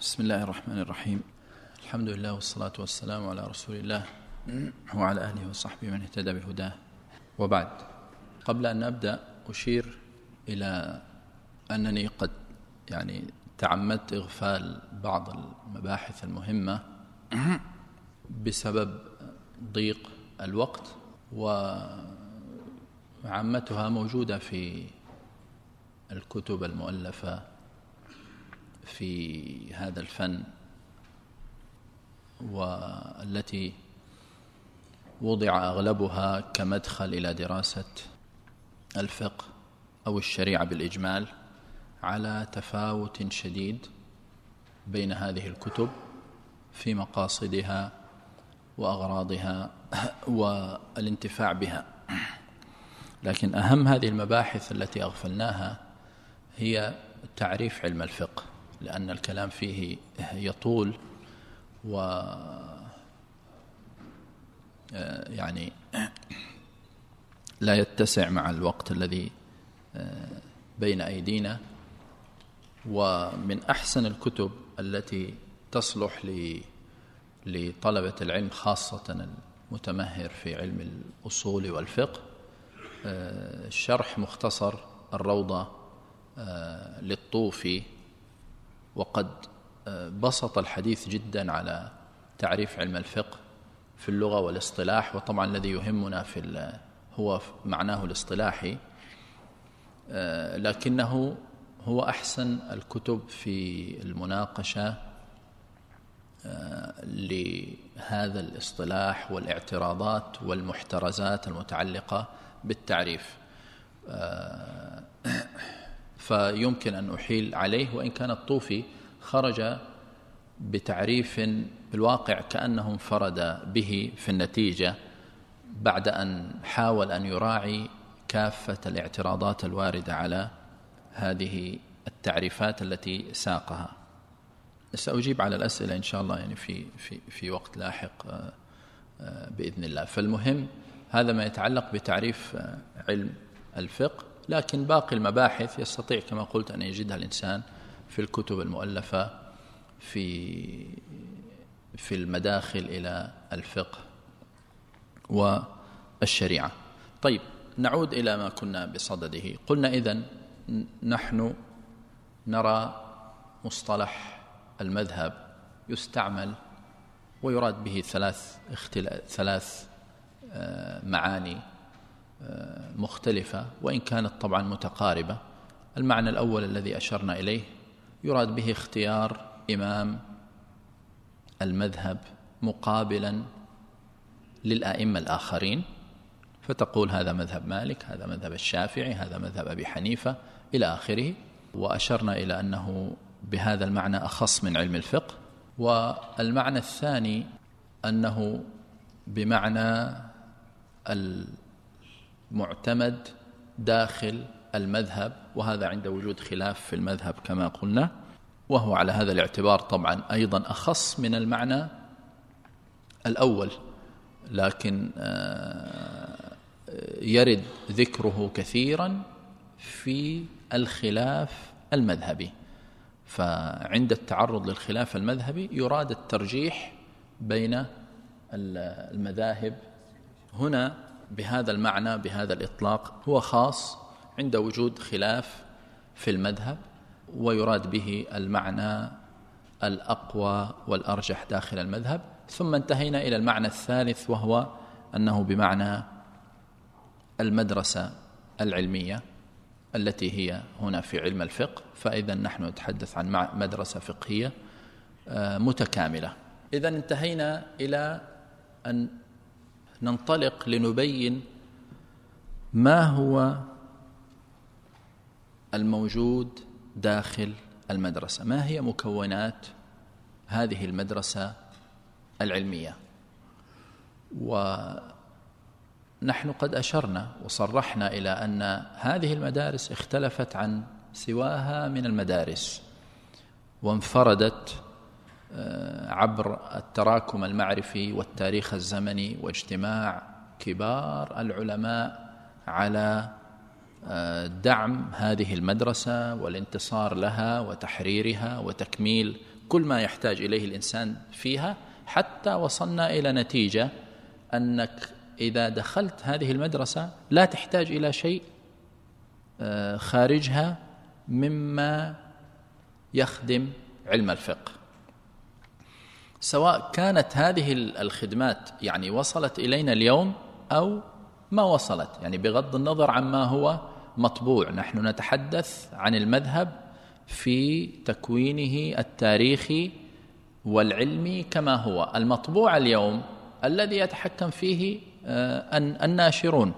بسم الله الرحمن الرحيم الحمد لله والصلاة والسلام على رسول الله وعلى آله وصحبه من اهتدى بهداه وبعد قبل أن أبدأ أشير إلى أنني قد يعني تعمدت إغفال بعض المباحث المهمة بسبب ضيق الوقت وعامتها موجودة في الكتب المؤلفة في هذا الفن والتي وضع أغلبها كمدخل إلى دراسة الفقه أو الشريعة بالإجمال على تفاوت شديد بين هذه الكتب في مقاصدها وأغراضها والانتفاع بها. لكن أهم هذه المباحث التي أغفلناها هي تعريف علم الفقه. لأن الكلام فيه يطول و آه، يعني لا يتسع مع الوقت الذي آه، بين أيدينا. ومن أحسن الكتب التي تصلح لطلبة العلم خاصة المتمهر في علم الأصول والفقه آه، شرح مختصر الروضة للطوفي وقد آه، بسط الحديث جدا على تعريف علم الفقه في اللغة والاصطلاح وطبعا الذي يهمنا في هو معناه الاصطلاحي آه، لكنه هو أحسن الكتب في المناقشة آه، لهذا الاصطلاح والاعتراضات والمحترزات المتعلقة بالتعريف. فيمكن أن أحيل عليه وإن كان الطوفي خرج بتعريف بالواقع كأنه انفرد به في النتيجة بعد أن حاول أن يراعي كافة الاعتراضات الواردة على هذه التعريفات التي ساقها. سأجيب على الأسئلة إن شاء الله يعني في في في وقت لاحق آه، آه، بإذن الله. فالمهم هذا ما يتعلق بتعريف آه، علم الفقه. لكن باقي المباحث يستطيع كما قلت أن يجدها الإنسان في الكتب المؤلفة في في المداخل إلى الفقه والشريعة. طيب نعود إلى ما كنا بصدده. قلنا إذن نحن نرى مصطلح المذهب يستعمل ويراد به ثلاث ثلاث آه، معاني مختلفة وإن كانت طبعا متقاربة. المعنى الأول الذي أشرنا إليه يراد به اختيار إمام المذهب مقابلا للأئمة الآخرين. فتقول هذا مذهب مالك هذا مذهب الشافعي هذا مذهب أبي حنيفة إلى آخره. وأشرنا إلى أنه بهذا المعنى أخص من علم الفقه. والمعنى الثاني أنه بمعنى معتمد داخل المذهب وهذا عند وجود خلاف في المذهب كما قلنا وهو على هذا الاعتبار طبعا أيضا أخص من المعنى الأول. لكن آه، يرد ذكره كثيرا في الخلاف المذهبي. فعند التعرض للخلاف المذهبي يراد الترجيح بين المذاهب هنا بهذا المعنى بهذا الإطلاق هو خاص عند وجود خلاف في المذهب ويراد به المعنى الأقوى والأرجح داخل المذهب. ثم انتهينا إلى المعنى الثالث وهو أنه بمعنى المدرسة العلمية التي هي هنا في علم الفقه. فإذا نحن نتحدث عن مدرسة فقهية آه، متكاملة. إذا انتهينا إلى أن ننطلق لنبين ما هو الموجود داخل المدرسة. ما هي مكونات هذه المدرسة العلمية؟ ونحن قد أشرنا وصرحنا إلى أن هذه المدارس اختلفت عن سواها من المدارس وانفردت عبر التراكم المعرفي والتاريخ الزمني واجتماع كبار العلماء على آه، دعم هذه المدرسة والانتصار لها وتحريرها وتكميل كل ما يحتاج إليه الإنسان فيها حتى وصلنا إلى نتيجة أنك إذا دخلت هذه المدرسة لا تحتاج إلى شيء آه، خارجها مما يخدم علم الفقه. سواء كانت هذه الخدمات يعني وصلت إلينا اليوم أو ما وصلت. يعني بغض النظر عما هو مطبوع. نحن نتحدث عن المذهب في تكوينه التاريخي والعلمي كما هو. المطبوع اليوم الذي يتحكم فيه آه، الناشرون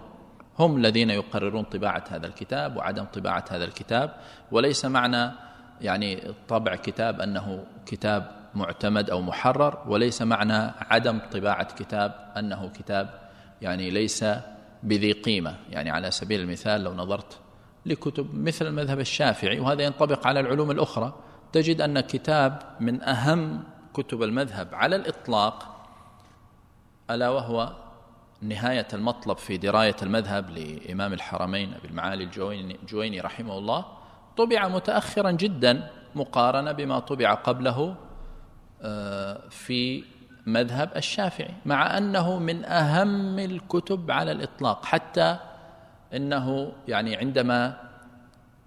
هم الذين يقررون طباعة هذا الكتاب وعدم طباعة هذا الكتاب. وليس معنى يعني طبع كتاب أنه كتاب معتمد أو محرر وليس معنى عدم طباعة كتاب أنه كتاب يعني ليس بذي قيمة. يعني على سبيل المثال لو نظرت لكتب مثل المذهب الشافعي وهذا ينطبق على العلوم الأخرى تجد أن كتاب من أهم كتب المذهب على الإطلاق ألا وهو نهاية المطلب في دراية المذهب لإمام الحرمين أبي المعالي الجويني رحمه الله طبع متأخرا جدا مقارنة بما طبع قبله في مذهب الشافعي مع أنه من أهم الكتب على الإطلاق حتى إنه يعني عندما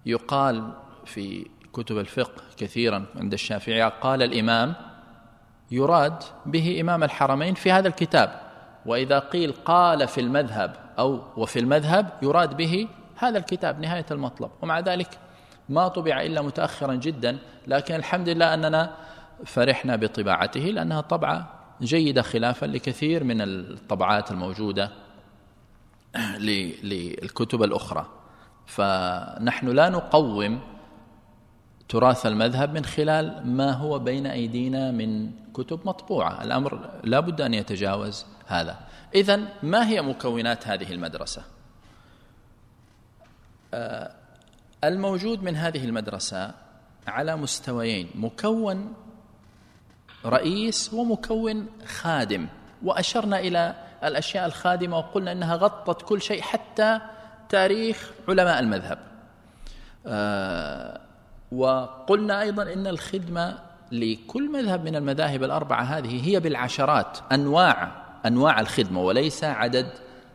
يقال في كتب الفقه كثيرا عند الشافعي قال الإمام يراد به إمام الحرمين في هذا الكتاب. وإذا قيل قال في المذهب أو وفي المذهب يراد به هذا الكتاب نهاية المطلب. ومع ذلك ما طبع إلا متأخرا جدا لكن الحمد لله أننا فرحنا بطباعته لأنها طبعة جيدة خلافا لكثير من الطبعات الموجودة للكتب الأخرى. فنحن لا نقوم تراث المذهب من خلال ما هو بين أيدينا من كتب مطبوعة. الأمر لا بد أن يتجاوز هذا. إذا ما هي مكونات هذه المدرسة؟ آه، الموجود من هذه المدرسة على مستويين. مكون رئيس ومكون خادم. وأشرنا إلى الأشياء الخادمة وقلنا أنها غطت كل شيء حتى تاريخ علماء المذهب. آه، وقلنا أيضا أن الخدمة لكل مذهب من المذاهب الأربعة هذه هي بالعشرات. أنواع أنواع الخدمة وليس عدد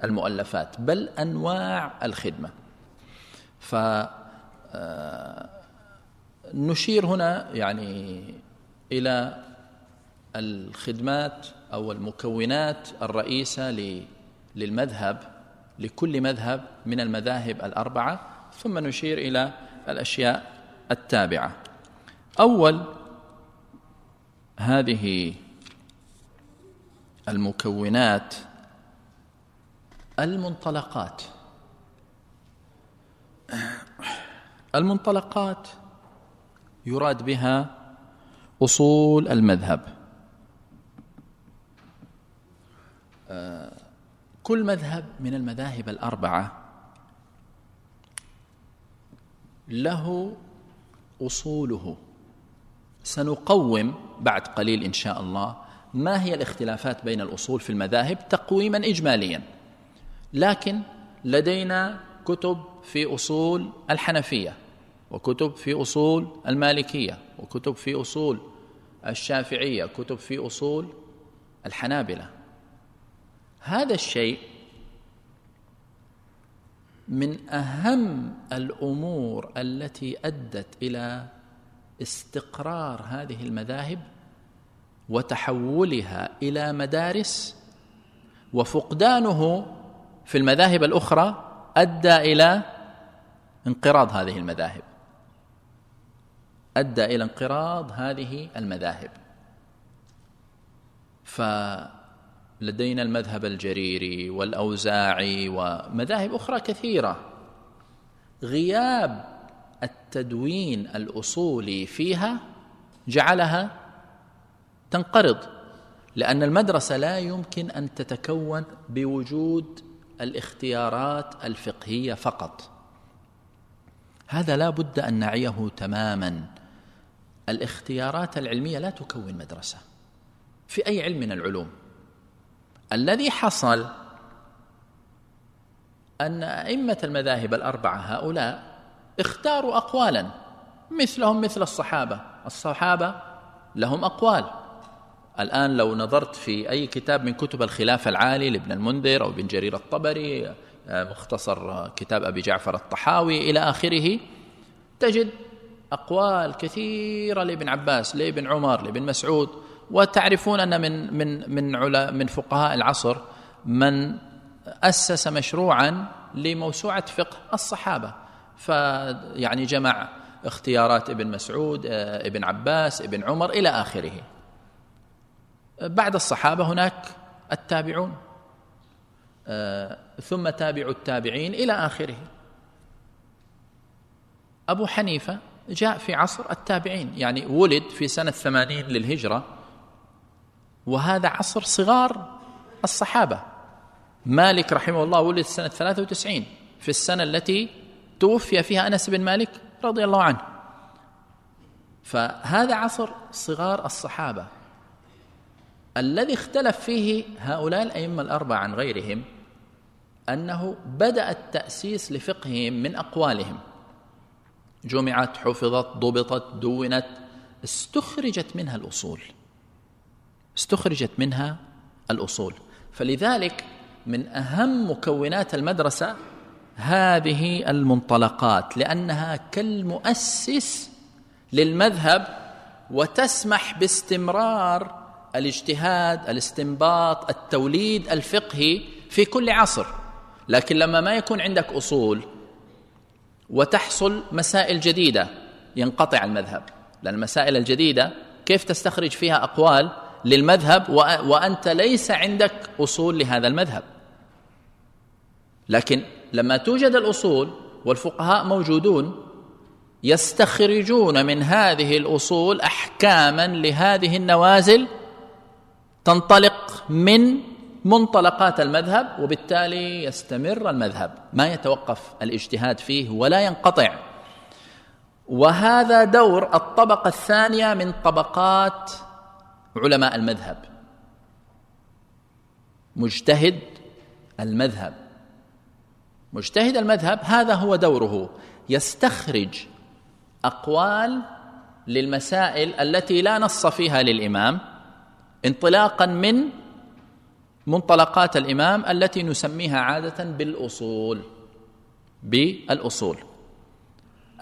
المؤلفات بل أنواع الخدمة. ف آه، نشير هنا يعني إلى الخدمات أو المكونات الرئيسة للمذهب لكل مذهب من المذاهب الأربعة ثم نشير إلى الأشياء التابعة. أول هذه المكونات المنطلقات. المنطلقات يراد بها أصول المذهب. كل مذهب من المذاهب الأربعة له أصوله. سنقوم بعد قليل إن شاء الله. ما هي الاختلافات بين الأصول في المذاهب؟ تقويما اجماليا. لكن لدينا كتب في أصول الحنفية وكتب في أصول المالكية وكتب في أصول الشافعية كتب في أصول الحنابلة. هذا الشيء من أهم الأمور التي أدت إلى استقرار هذه المذاهب وتحولها إلى مدارس وفقدانه في المذاهب الأخرى أدى إلى انقراض هذه المذاهب. أدى إلى انقراض هذه المذاهب. فلدينا المذهب الجريري والأوزاعي ومذاهب أخرى كثيرة. غياب التدوين الأصولي فيها جعلها تنقرض لأن المدرسة لا يمكن أن تتكون بوجود الاختيارات الفقهية فقط. هذا لا بد أن نعيه تماما. الاختيارات العلمية لا تكون مدرسة في أي علم من العلوم. الذي حصل أن أئمة المذاهب الأربعة هؤلاء اختاروا أقوالا مثلهم مثل الصحابة. الصحابة لهم أقوال. الآن لو نظرت في أي كتاب من كتب الخلافة العالي لابن المنذر أو ابن جرير الطبري مختصر كتاب أبي جعفر الطحاوي إلى آخره تجد أقوال كثيرة لابن عباس لابن عمر لابن مسعود. وتعرفون أن من من من علا من فقهاء العصر من أسس مشروعا لموسوعة فقه الصحابة. فيعني جمع اختيارات ابن مسعود آه، ابن عباس ابن عمر إلى آخره. بعد الصحابة هناك التابعون آه، ثم تابع التابعين إلى آخره. أبو حنيفة جاء في عصر التابعين يعني ولد في سنة ثمانين للهجرة. وهذا عصر صغار الصحابة. مالك رحمه الله ولد سنة ثلاثة وتسعين في السنة التي توفي فيها أنس بن مالك رضي الله عنه. فهذا عصر صغار الصحابة. الذي اختلف فيه هؤلاء الأئمة الأربعة عن غيرهم أنه بدأ التأسيس لفقههم من أقوالهم. جمعت حفظت ضبطت دونت استخرجت منها الأصول. استخرجت منها الأصول. فلذلك من أهم مكونات المدرسة هذه المنطلقات لأنها كالمؤسس للمذهب وتسمح باستمرار الاجتهاد الاستنباط التوليد الفقهي في كل عصر. لكن لما ما يكون عندك أصول وتحصل مسائل جديدة ينقطع المذهب. لأن المسائل الجديدة كيف تستخرج فيها أقوال؟ للمذهب وأنت ليس عندك أصول لهذا المذهب. لكن لما توجد الأصول والفقهاء موجودون يستخرجون من هذه الأصول أحكاما لهذه النوازل تنطلق من منطلقات المذهب وبالتالي يستمر المذهب. ما يتوقف الاجتهاد فيه ولا ينقطع. وهذا دور الطبقة الثانية من طبقات علماء المذهب. مجتهد المذهب. مجتهد المذهب هذا هو دوره يستخرج أقوال للمسائل التي لا نص فيها للإمام انطلاقا من منطلقات الإمام التي نسميها عادة بالأصول بالأصول.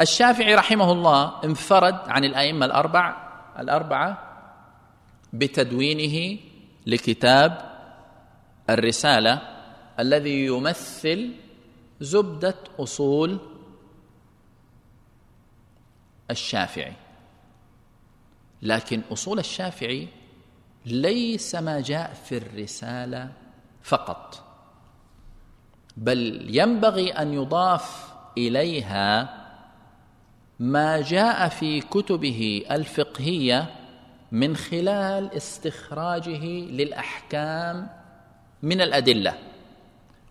الشافعي رحمه الله انفرد عن الأئمة الأربع الأربعة بتدوينه لكتاب الرسالة الذي يمثل زبدة أصول الشافعي. لكن أصول الشافعي ليس ما جاء في الرسالة فقط بل ينبغي أن يضاف إليها ما جاء في كتبه الفقهية من خلال استخراجه للأحكام من الأدلة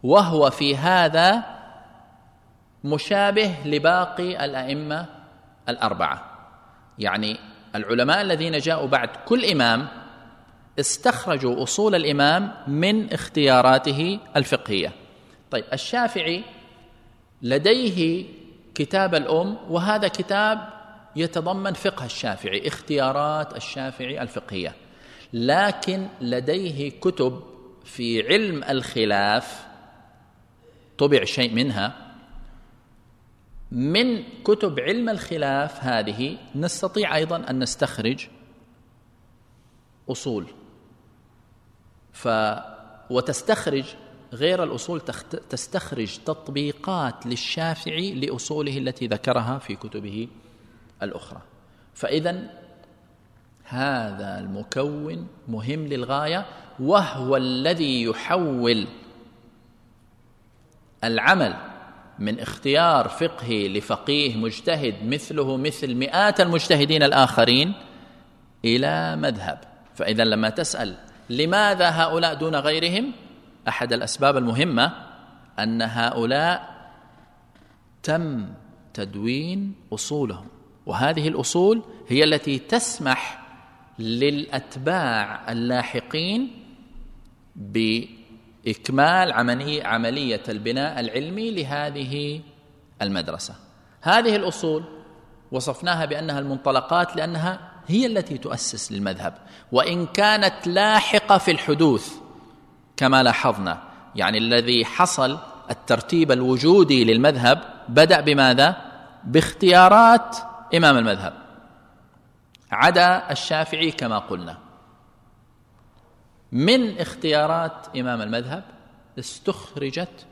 وهو في هذا مشابه لباقي الأئمة الأربعة. يعني العلماء الذين جاءوا بعد كل إمام استخرجوا أصول الإمام من اختياراته الفقهية. طيب الشافعي لديه كتاب الأم وهذا كتاب يتضمن فقه الشافعي اختيارات الشافعي الفقهية. لكن لديه كتب في علم الخلاف طبع شيء منها. من كتب علم الخلاف هذه نستطيع أيضا أن نستخرج أصول. ف وتستخرج غير الأصول تستخرج تطبيقات للشافعي لأصوله التي ذكرها في كتبه. الأخرى. فاذا هذا المكون مهم للغاية وهو الذي يحول العمل من اختيار فقهي لفقيه مجتهد مثله مثل مئات المجتهدين الآخرين إلى مذهب. فإذا لما تسأل لماذا هؤلاء دون غيرهم أحد الأسباب المهمة أن هؤلاء تم تدوين أصولهم. وهذه الأصول هي التي تسمح للأتباع اللاحقين بإكمال عمليه عملية البناء العلمي لهذه المدرسة. هذه الأصول وصفناها بأنها المنطلقات لأنها هي التي تؤسس للمذهب. وإن كانت لاحقة في الحدوث كما لاحظنا يعني الذي حصل الترتيب الوجودي للمذهب بدأ بماذا؟ باختيارات إمام المذهب. عدا الشافعي كما قلنا. من اختيارات إمام المذهب استخرجت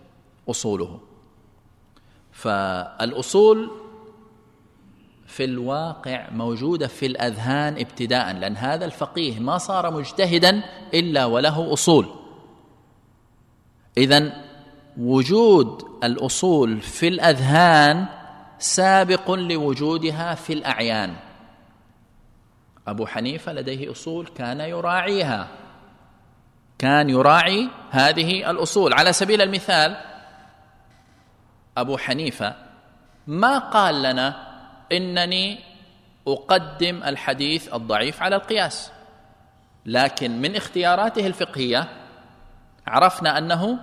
أصوله. فالأصول في الواقع موجودة في الأذهان ابتداء لأن هذا الفقيه ما صار مجتهدا إلا وله أصول. اذا وجود الأصول في الأذهان سابق لوجودها في الأعيان. أبو حنيفة لديه أصول كان يراعيها. كان يراعي هذه الأصول. على سبيل المثال أبو حنيفة ما قال لنا إنني أقدم الحديث الضعيف على القياس؟ لكن من اختياراته الفقهية عرفنا أنه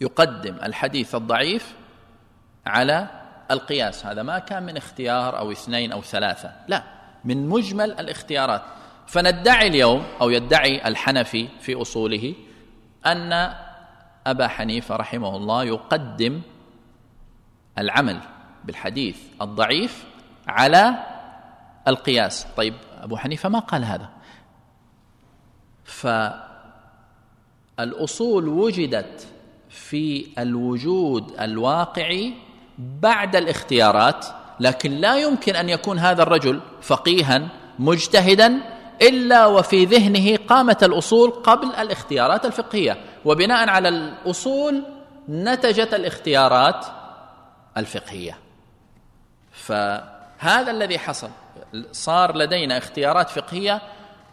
يقدم الحديث الضعيف على القياس. هذا ما كان من اختيار أو اثنين أو ثلاثة. لا من مجمل الاختيارات. فندعي اليوم أو يدعي الحنفي في أصوله أن أبا حنيفة رحمه الله يقدم العمل بالحديث الضعيف على القياس. طيب أبو حنيفة ما قال هذا؟ فالأصول وجدت في الوجود الواقعي بعد الاختيارات لكن لا يمكن أن يكون هذا الرجل فقيها مجتهدا إلا وفي ذهنه قامت الأصول قبل الاختيارات الفقهية. وبناء على الأصول نتجت الاختيارات الفقهية. فهذا الذي حصل صار لدينا اختيارات فقهية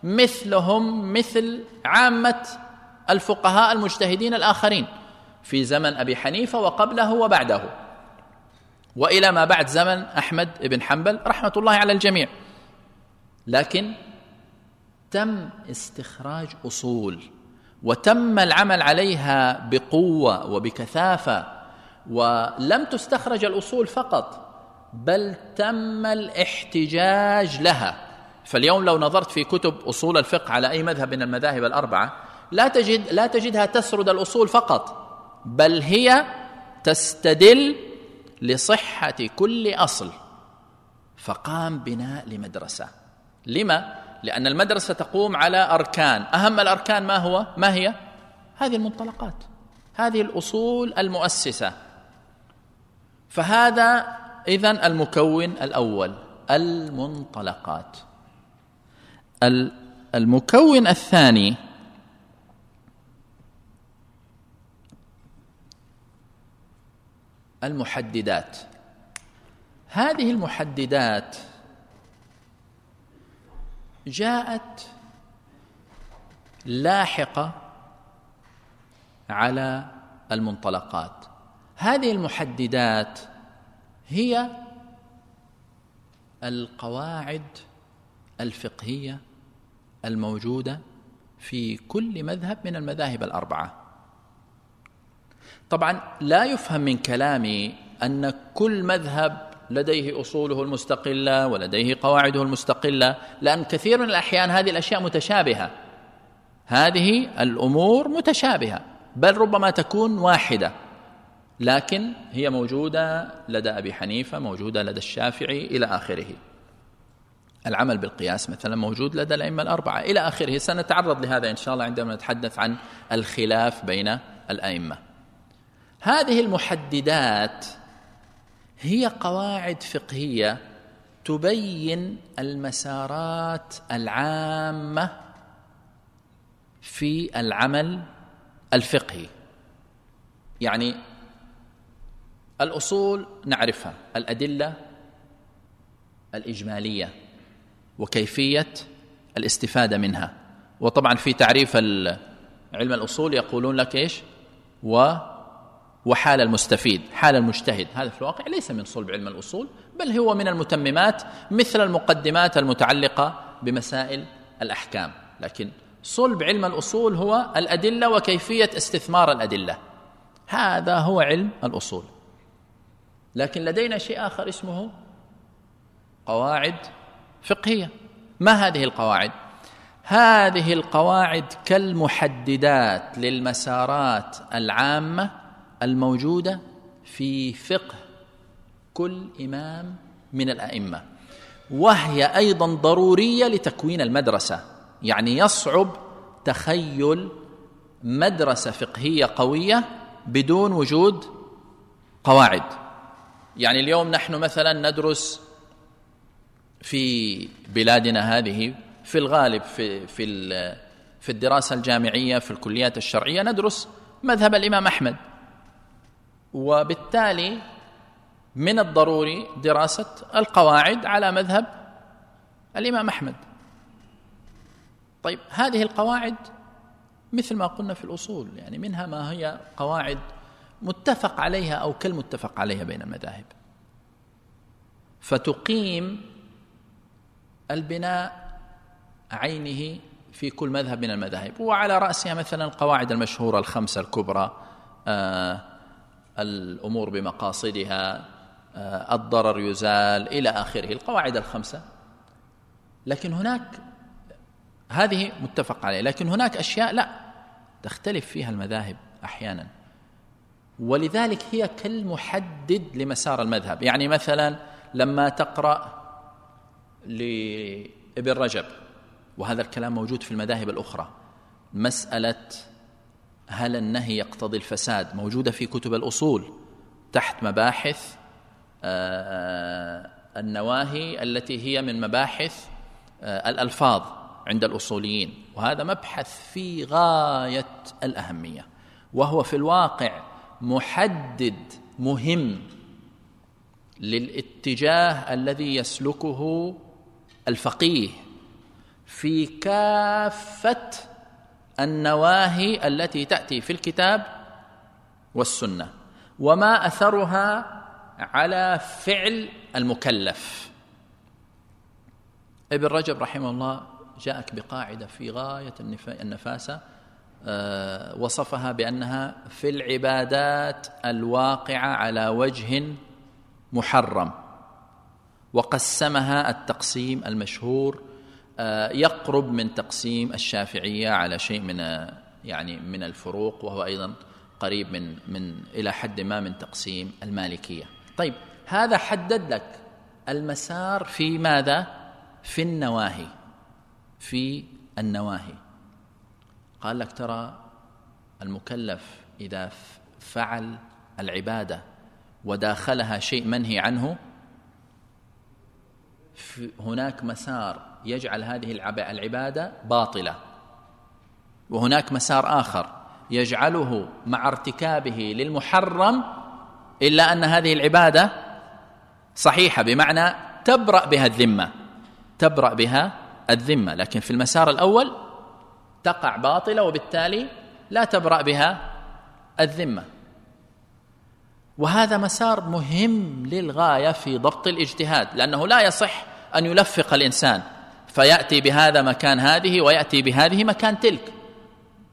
مثلهم مثل عامة الفقهاء المجتهدين الآخرين في زمن أبي حنيفة وقبله وبعده. وإلى ما بعد زمن أحمد بن حنبل رحمة الله على الجميع. لكن تم استخراج أصول وتم العمل عليها بقوة وبكثافة ولم تستخرج الأصول فقط بل تم الاحتجاج لها. فاليوم لو نظرت في كتب أصول الفقه على أي مذهب من المذاهب الأربعة لا تجد لا تجدها تسرد الأصول فقط بل هي تستدل لصحة كل أصل. فقام بناء لمدرسة. لما؟ لأن المدرسة تقوم على أركان. أهم الأركان ما هو؟ ما هي؟ هذه المنطلقات. هذه الأصول المؤسسة. فهذا اذا المكون الأول المنطلقات. المكون الثاني المحددات. هذه المحددات جاءت لاحقة على المنطلقات. هذه المحددات هي القواعد الفقهية الموجودة في كل مذهب من المذاهب الأربعة. طبعا لا يفهم من كلامي أن كل مذهب لديه أصوله المستقلة ولديه قواعده المستقلة لأن كثير من الأحيان هذه الأشياء متشابهة. هذه الأمور متشابهة بل ربما تكون واحدة لكن هي موجودة لدى أبي حنيفة موجودة لدى الشافعي إلى آخره. العمل بالقياس مثلا موجود لدى الأئمة الأربعة إلى آخره. سنتعرض لهذا إن شاء الله عندما نتحدث عن الخلاف بين الأئمة. هذه المحددات هي قواعد فقهية تبين المسارات العامة في العمل الفقهي. يعني الأصول نعرفها الأدلة الإجمالية وكيفية الاستفادة منها. وطبعا في تعريف علم الأصول يقولون لك إيش؟ و وحال المستفيد حال المجتهد. هذا في الواقع ليس من صلب علم الأصول بل هو من المتممات مثل المقدمات المتعلقة بمسائل الأحكام. لكن صلب علم الأصول هو الأدلة وكيفية استثمار الأدلة. هذا هو علم الأصول. لكن لدينا شيء آخر اسمه قواعد فقهية. ما هذه القواعد؟ هذه القواعد كالمحددات للمسارات العامة الموجودة في فقه كل إمام من الأئمة. وهي أيضا ضرورية لتكوين المدرسة. يعني يصعب تخيل مدرسة فقهية قوية بدون وجود قواعد. يعني اليوم نحن مثلا ندرس في بلادنا هذه في الغالب في في في الدراسة الجامعية في الكليات الشرعية ندرس مذهب الإمام أحمد. وبالتالي من الضروري دراسة القواعد على مذهب الإمام أحمد. طيب هذه القواعد مثل ما قلنا في الأصول يعني منها ما هي قواعد متفق عليها أو كالمتفق عليها بين المذاهب. فتقيم البناء عينه في كل مذهب من المذاهب. وعلى رأسها مثلا القواعد المشهورة الخمسة الكبرى آه الأمور بمقاصدها آه الضرر يزال إلى آخره. القواعد الخمسة لكن هناك هذه متفق عليه لكن هناك أشياء لا تختلف فيها المذاهب أحيانا. ولذلك هي كالمحدد لمسار المذهب. يعني مثلا لما تقرأ لابن رجب وهذا الكلام موجود في المذاهب الأخرى مسألة هل النهي يقتضي الفساد؟ موجودة في كتب الأصول تحت مباحث آه، النواهي التي هي من مباحث آه، الألفاظ عند الأصوليين. وهذا مبحث في غاية الأهمية. وهو في الواقع محدد مهم للاتجاه الذي يسلكه الفقيه في كافة النواهي التي تأتي في الكتاب والسنة وما أثرها على فعل المكلف. ابن رجب رحمه الله جاءك بقاعدة في غاية النفاسة آه، وصفها بأنها في العبادات الواقعة على وجه محرم وقسمها التقسيم المشهور يقرب من تقسيم الشافعية على شيء من يعني من الفروق وهو أيضا قريب من من إلى حد ما من تقسيم المالكية. طيب هذا حدد لك المسار في ماذا؟ في النواهي. في النواهي. قال لك ترى المكلف إذا فعل العبادة وداخلها شيء منهي عنه هناك مسار يجعل هذه العبادة باطلة. وهناك مسار آخر يجعله مع ارتكابه للمحرم إلا أن هذه العبادة صحيحة بمعنى تبرأ بها الذمة. تبرأ بها الذمة. لكن في المسار الأول تقع باطلة وبالتالي لا تبرأ بها الذمة. وهذا مسار مهم للغاية في ضبط الاجتهاد لأنه لا يصح أن يلفق الإنسان. فيأتي بهذا مكان هذه ويأتي بهذه مكان تلك.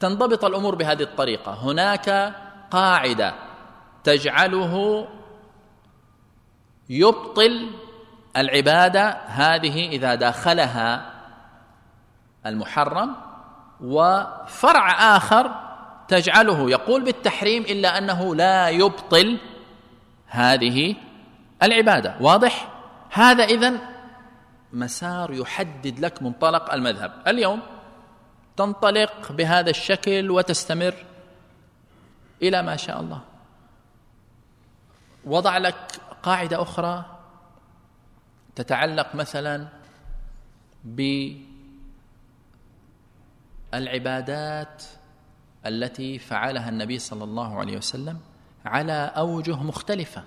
تنضبط الأمور بهذه الطريقة. هناك قاعدة تجعله يبطل العبادة هذه إذا داخلها المحرم وفرع آخر تجعله يقول بالتحريم إلا أنه لا يبطل هذه العبادة. واضح؟ هذا إذن مسار يحدد لك منطلق المذهب. اليوم تنطلق بهذا الشكل وتستمر إلى ما شاء الله. وضع لك قاعدة أخرى تتعلق مثلا بالعبادات التي فعلها النبي صلى الله عليه وسلم على أوجه مختلفة.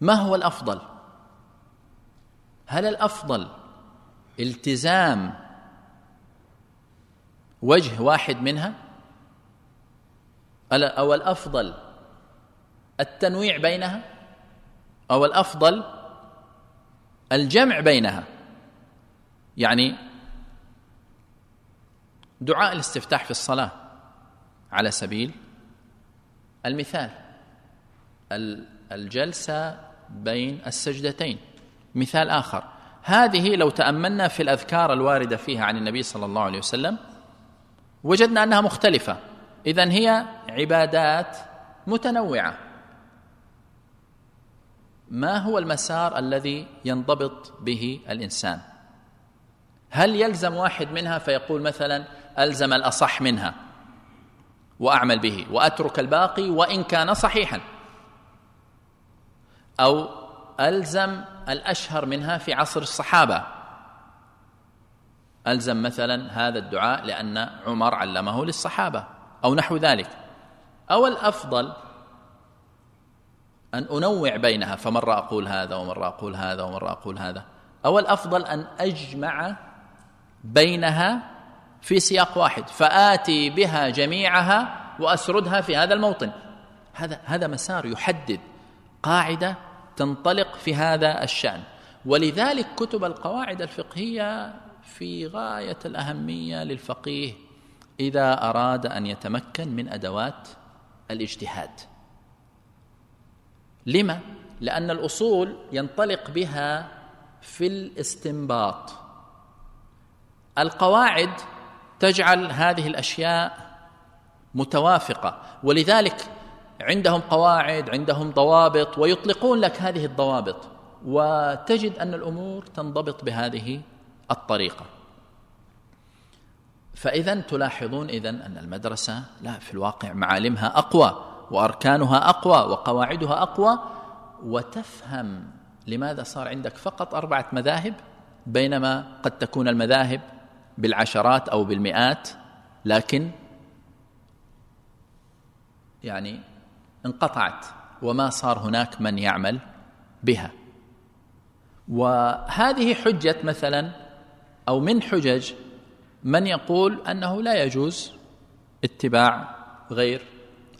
ما هو الأفضل؟ هل الأفضل التزام وجه واحد منها؟ أو الأفضل التنويع بينها؟ أو الأفضل الجمع بينها؟ يعني دعاء الاستفتاح في الصلاة على سبيل المثال الجلسة بين السجدتين. مثال آخر. هذه لو تأملنا في الأذكار الواردة فيها عن النبي صلى الله عليه وسلم وجدنا أنها مختلفة. اذا هي عبادات متنوعة. ما هو المسار الذي ينضبط به الإنسان؟ هل يلزم واحد منها فيقول مثلا ألزم الأصح منها وأعمل به وأترك الباقي وإن كان صحيحا؟ أو ألزم الأشهر منها في عصر الصحابة. ألزم مثلا هذا الدعاء لأن عمر علمه للصحابة أو نحو ذلك. أو الأفضل أن أنوع بينها فمرة أقول هذا ومرة أقول هذا ومرة أقول هذا. أو الأفضل أن أجمع بينها في سياق واحد فآتي بها جميعها وأسردها في هذا الموطن. هذا هذا مسار يحدد قاعدة تنطلق في هذا الشأن. ولذلك كتب القواعد الفقهية في غاية الأهمية للفقيه إذا أراد أن يتمكن من أدوات الاجتهاد. لما؟ لأن الأصول ينطلق بها في الاستنباط. القواعد تجعل هذه الأشياء متوافقة. ولذلك عندهم قواعد عندهم ضوابط ويطلقون لك هذه الضوابط وتجد أن الأمور تنضبط بهذه الطريقة. فإذا تلاحظون إذا أن المدرسة لا في الواقع معالمها أقوى وأركانها أقوى وقواعدها أقوى وتفهم لماذا صار عندك فقط أربعة مذاهب بينما قد تكون المذاهب بالعشرات أو بالمئات لكن يعني انقطعت وما صار هناك من يعمل بها. وهذه حجة مثلا أو من حجج من يقول أنه لا يجوز اتباع غير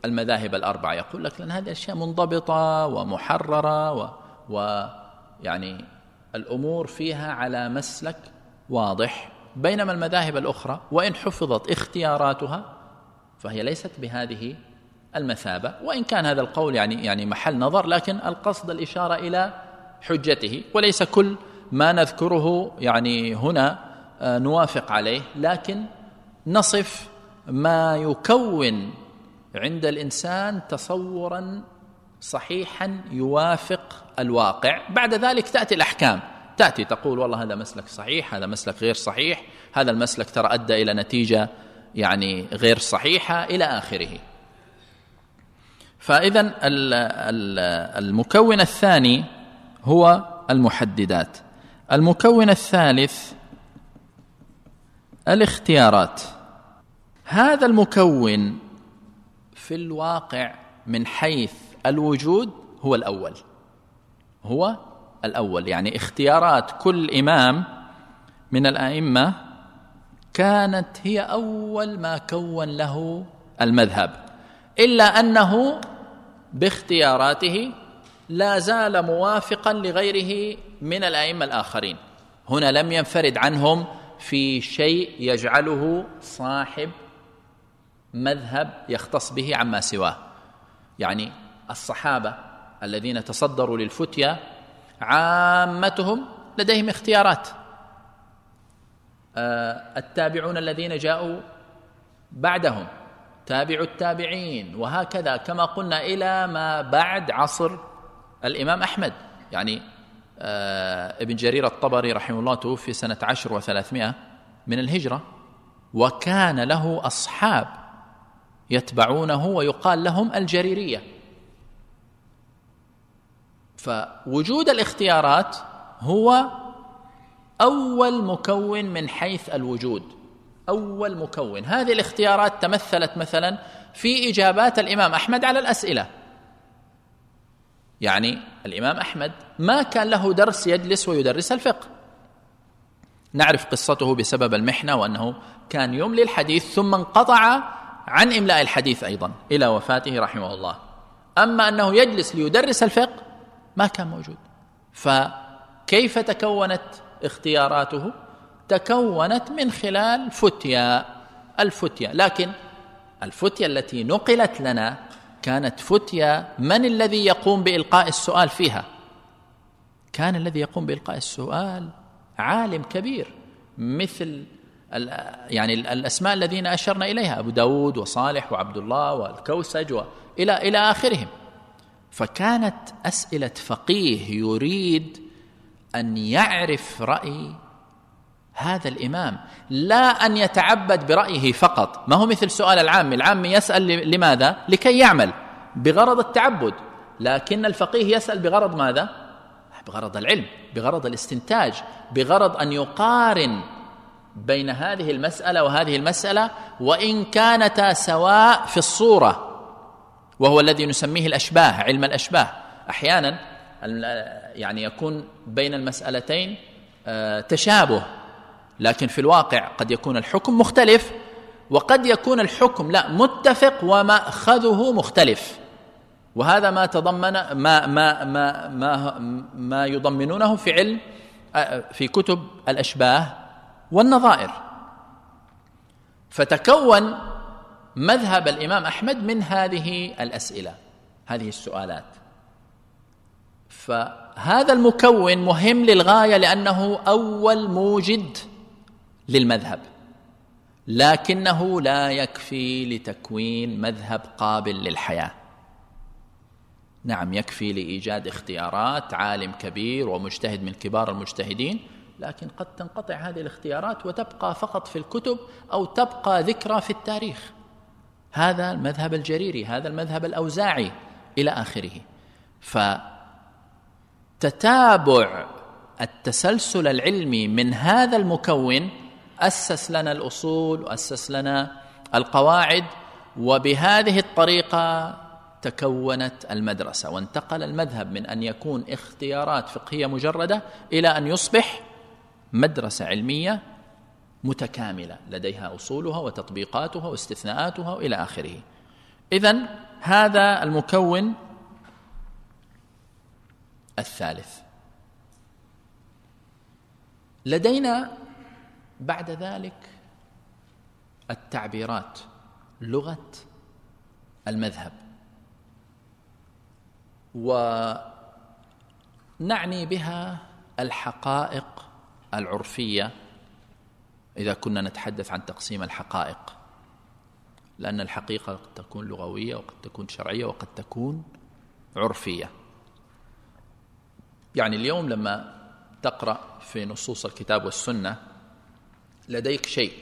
المذاهب الأربعة. يقول لك لأن هذه أشياء منضبطة ومحررة و, و يعني الأمور فيها على مسلك واضح. بينما المذاهب الأخرى وإن حفظت اختياراتها فهي ليست بهذه المثابة وإن كان هذا القول يعني يعني محل نظر لكن القصد الإشارة إلى حجته. وليس كل ما نذكره يعني هنا آه، نوافق عليه لكن نصف ما يكون عند الإنسان تصورا صحيحا يوافق الواقع. بعد ذلك تأتي الأحكام. تأتي تقول والله هذا مسلك صحيح هذا مسلك غير صحيح هذا المسلك ترى أدى إلى نتيجة يعني غير صحيحة إلى آخره. فاذا المكون الثاني هو المحددات. المكون الثالث الاختيارات. هذا المكون في الواقع من حيث الوجود هو الأول. هو الأول يعني اختيارات كل إمام من الأئمة كانت هي أول ما كون له المذهب. إلا أنه باختياراته لا زال موافقا لغيره من الأئمة الآخرين. هنا لم ينفرد عنهم في شيء يجعله صاحب مذهب يختص به عما سواه. يعني الصحابة الذين تصدروا للفتيا عامتهم لديهم اختيارات. آه، التابعون الذين جاءوا بعدهم. تابع التابعين وهكذا كما قلنا إلى ما بعد عصر الإمام أحمد. يعني آه ابن جرير الطبري رحمه الله توفي سنة عشر وثلاثمائة من الهجرة وكان له أصحاب يتبعونه ويقال لهم الجريرية. فوجود الاختيارات هو أول مكون من حيث الوجود. أول مكون. هذه الاختيارات تمثلت مثلا في إجابات الإمام أحمد على الأسئلة. يعني الإمام أحمد ما كان له درس يجلس ويدرس الفقه. نعرف قصته بسبب المحنة وأنه كان يملي الحديث ثم انقطع عن إملاء الحديث أيضا إلى وفاته رحمه الله. أما أنه يجلس ليدرس الفقه ما كان موجود. فكيف تكونت اختياراته؟ تكونت من خلال فتيا الفتيا. لكن الفتيا التي نقلت لنا كانت فتيا من الذي يقوم بإلقاء السؤال فيها؟ كان الذي يقوم بإلقاء السؤال عالم كبير مثل يعني الأسماء الذين أشرنا إليها أبو داود وصالح وعبد الله والكوسج وإلى إلى آخرهم. فكانت أسئلة فقيه يريد أن يعرف رأي هذا الإمام لا أن يتعبد برأيه فقط. ما هو مثل سؤال العام. العام يسأل لماذا؟ لكي يعمل بغرض التعبد. لكن الفقيه يسأل بغرض ماذا؟ بغرض العلم بغرض الاستنتاج بغرض أن يقارن بين هذه المسألة وهذه المسألة وإن كانتا سواء في الصورة وهو الذي نسميه الأشباه علم الأشباه. أحيانا يعني يكون بين المسألتين آه، تشابه. لكن في الواقع قد يكون الحكم مختلف وقد يكون الحكم لا متفق ومأخذه مختلف. وهذا ما تضمن ما ما ما ما, ما يضمنونه في علم في كتب الأشباه والنظائر. فتكون مذهب الإمام أحمد من هذه الأسئلة هذه السؤالات. فهذا المكون مهم للغاية لأنه أول موجد للمذهب. لكنه لا يكفي لتكوين مذهب قابل للحياة. نعم يكفي لإيجاد اختيارات عالم كبير ومجتهد من كبار المجتهدين لكن قد تنقطع هذه الاختيارات وتبقى فقط في الكتب أو تبقى ذكرى في التاريخ. هذا المذهب الجريري هذا المذهب الأوزاعي إلى آخره. فتتابع التسلسل العلمي من هذا المكون أسس لنا الأصول وأسس لنا القواعد وبهذه الطريقة تكونت المدرسة وانتقل المذهب من أن يكون اختيارات فقهية مجردة إلى أن يصبح مدرسة علمية متكاملة لديها أصولها وتطبيقاتها واستثناءاتها إلى آخره. اذا هذا المكون الثالث. لدينا بعد ذلك التعبيرات لغة المذهب. ونعني بها الحقائق العرفية إذا كنا نتحدث عن تقسيم الحقائق. لأن الحقيقة قد تكون لغوية وقد تكون شرعية وقد تكون عرفية. يعني اليوم لما تقرأ في نصوص الكتاب والسنة لديك شيء.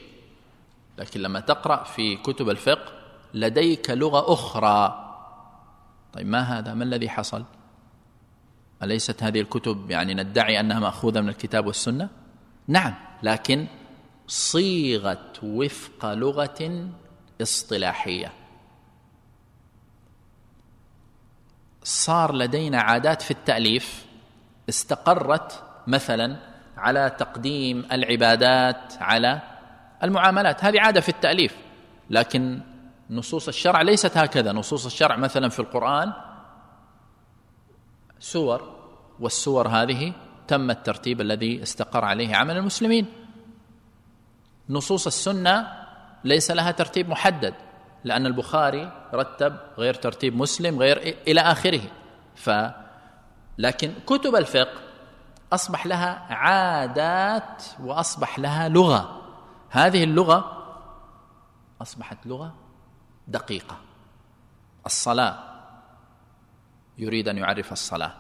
لكن لما تقرأ في كتب الفقه لديك لغة أخرى. طيب ما هذا؟ ما الذي حصل؟ أليست هذه الكتب يعني ندعي أنها مأخوذة من الكتاب والسنة؟ نعم لكن صيغت وفق لغة اصطلاحية. صار لدينا عادات في التأليف استقرت مثلا على تقديم العبادات على المعاملات. هذه عادة في التأليف. لكن نصوص الشرع ليست هكذا. نصوص الشرع مثلا في القرآن سور والسور هذه تم الترتيب الذي استقر عليه عمل المسلمين. نصوص السنة ليس لها ترتيب محدد لأن البخاري رتب غير ترتيب مسلم غير إلى آخره. ف لكن كتب الفقه أصبح لها عادات وأصبح لها لغة. هذه اللغة أصبحت لغة دقيقة. الصلاة. يريد أن يعرف الصلاة.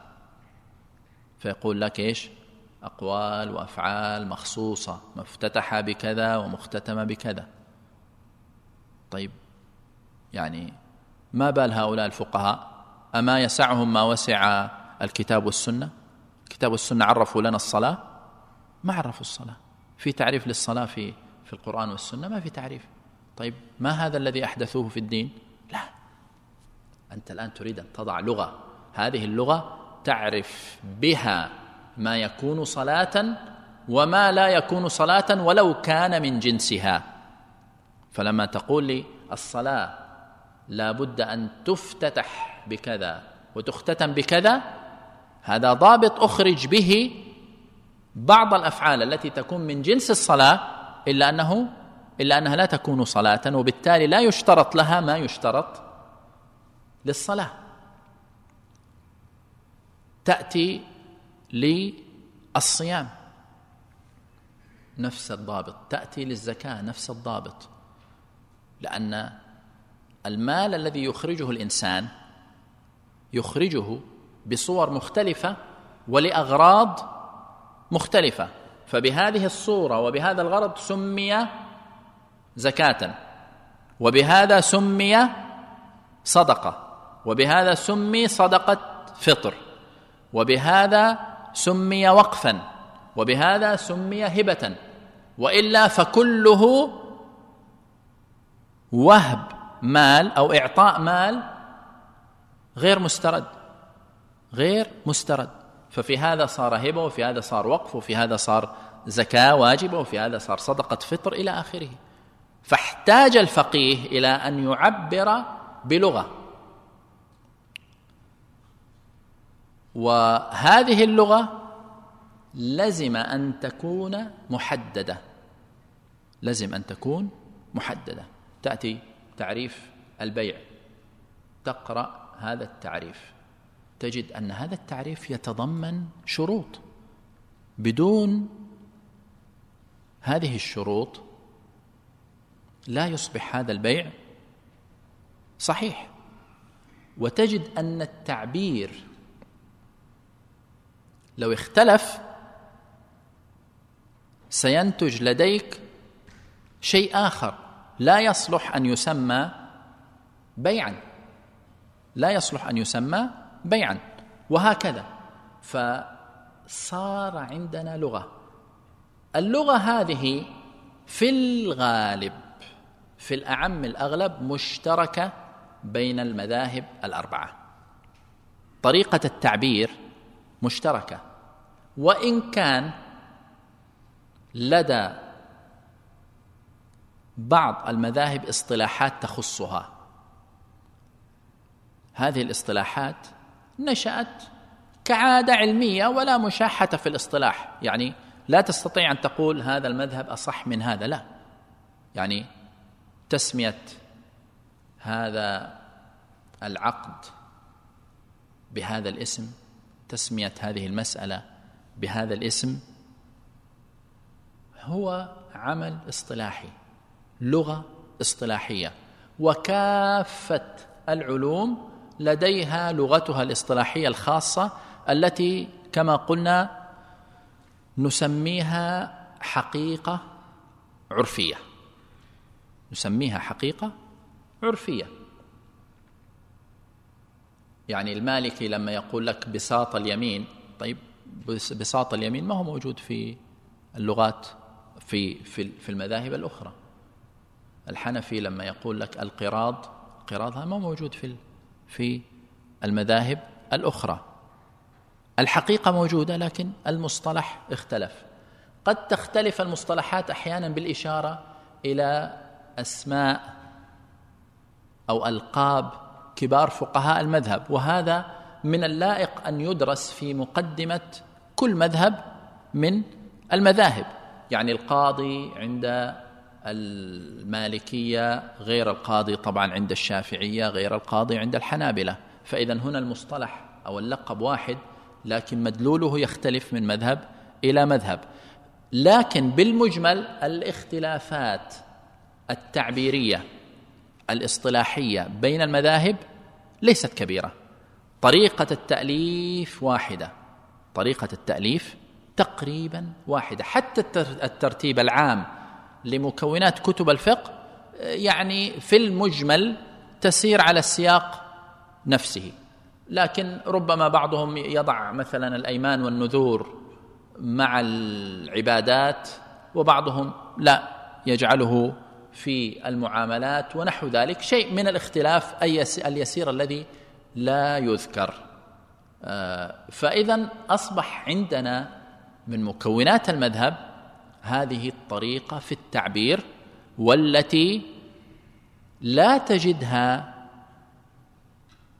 فيقول لك إيش؟ أقوال وأفعال مخصوصة. مفتتحة بكذا ومختتمة بكذا. طيب يعني ما بال هؤلاء الفقهاء؟ أما يسعهم ما وسع الكتاب والسنة؟ الكتاب والسنة عرفوا لنا الصلاة؟ ما عرفوا الصلاة. في تعريف للصلاة في في القرآن والسنة؟ ما في تعريف. طيب ما هذا الذي أحدثوه في الدين؟ لا. أنت الآن تريد أن تضع لغة. هذه اللغة تعرف بها ما يكون صلاة وما لا يكون صلاة ولو كان من جنسها. فلما تقول لي الصلاة لا بد أن تفتتح بكذا وتختتم بكذا هذا ضابط أخرج به بعض الأفعال التي تكون من جنس الصلاة إلا انه إلا أنها لا تكون صلاة وبالتالي لا يشترط لها ما يشترط للصلاة. تأتي للصيام. نفس الضابط. تأتي للزكاة. نفس الضابط. لأن المال الذي يخرجه الإنسان يخرجه بصور مختلفة ولأغراض مختلفة. فبهذه الصورة وبهذا الغرض سمي زكاة وبهذا سمي صدقة وبهذا سمي صدقة فطر وبهذا سمي وقفا وبهذا سمي هبة وإلا فكله وهب مال أو إعطاء مال غير مسترد. غير مسترد. ففي هذا صار هبة وفي هذا صار وقف وفي هذا صار زكاة واجبة وفي هذا صار صدقة فطر إلى آخره. فاحتاج الفقيه إلى أن يعبر بلغة. وهذه اللغة لزم أن تكون محددة. لزم أن تكون محددة. تأتي تعريف البيع. تقرأ هذا التعريف. تجد أن هذا التعريف يتضمن شروط. بدون هذه الشروط لا يصبح هذا البيع صحيح. وتجد أن التعبير لو اختلف سينتج لديك شيء آخر. لا يصلح أن يسمى بيعا. لا يصلح أن يسمى بيعا وهكذا. فصار عندنا لغة. اللغة هذه في الغالب في الأعم الأغلب مشتركة بين المذاهب الأربعة. طريقة التعبير مشتركة. وإن كان لدى بعض المذاهب اصطلاحات تخصها هذه الاصطلاحات نشأت كعادة علمية ولا مشاحة في الاصطلاح. يعني لا تستطيع أن تقول هذا المذهب أصح من هذا لا. يعني تسمية هذا العقد بهذا الاسم تسمية هذه المسألة بهذا الاسم هو عمل اصطلاحي لغة اصطلاحية. وكافة العلوم لديها لغتها الاصطلاحية الخاصة التي كما قلنا نسميها حقيقة عرفية. نسميها حقيقة عرفية. يعني المالكي لما يقول لك بساط اليمين طيب بساط اليمين ما هو موجود في اللغات في في في المذاهب الأخرى. الحنفي لما يقول لك القراض هذا ما موجود في في المذاهب الأخرى. الحقيقة موجودة لكن المصطلح اختلف. قد تختلف المصطلحات أحيانا بالإشارة إلى أسماء أو ألقاب كبار فقهاء المذهب وهذا من اللائق أن يدرس في مقدمة كل مذهب من المذاهب. يعني القاضي عند المالكية غير القاضي طبعا عند الشافعية غير القاضي عند الحنابلة. فإذا هنا المصطلح أو اللقب واحد لكن مدلوله يختلف من مذهب إلى مذهب. لكن بالمجمل الاختلافات التعبيرية الاصطلاحية بين المذاهب ليست كبيرة. طريقة التأليف واحدة. طريقة التأليف تقريبا واحدة. حتى الترتيب العام لمكونات كتب الفقه يعني في المجمل تسير على السياق نفسه. لكن ربما بعضهم يضع مثلا الأيمان والنذور مع العبادات وبعضهم لا يجعله في المعاملات ونحو ذلك. شيء من الاختلاف اليسير الذي لا يذكر. آه، فاذا أصبح عندنا من مكونات المذهب هذه الطريقة في التعبير والتي لا تجدها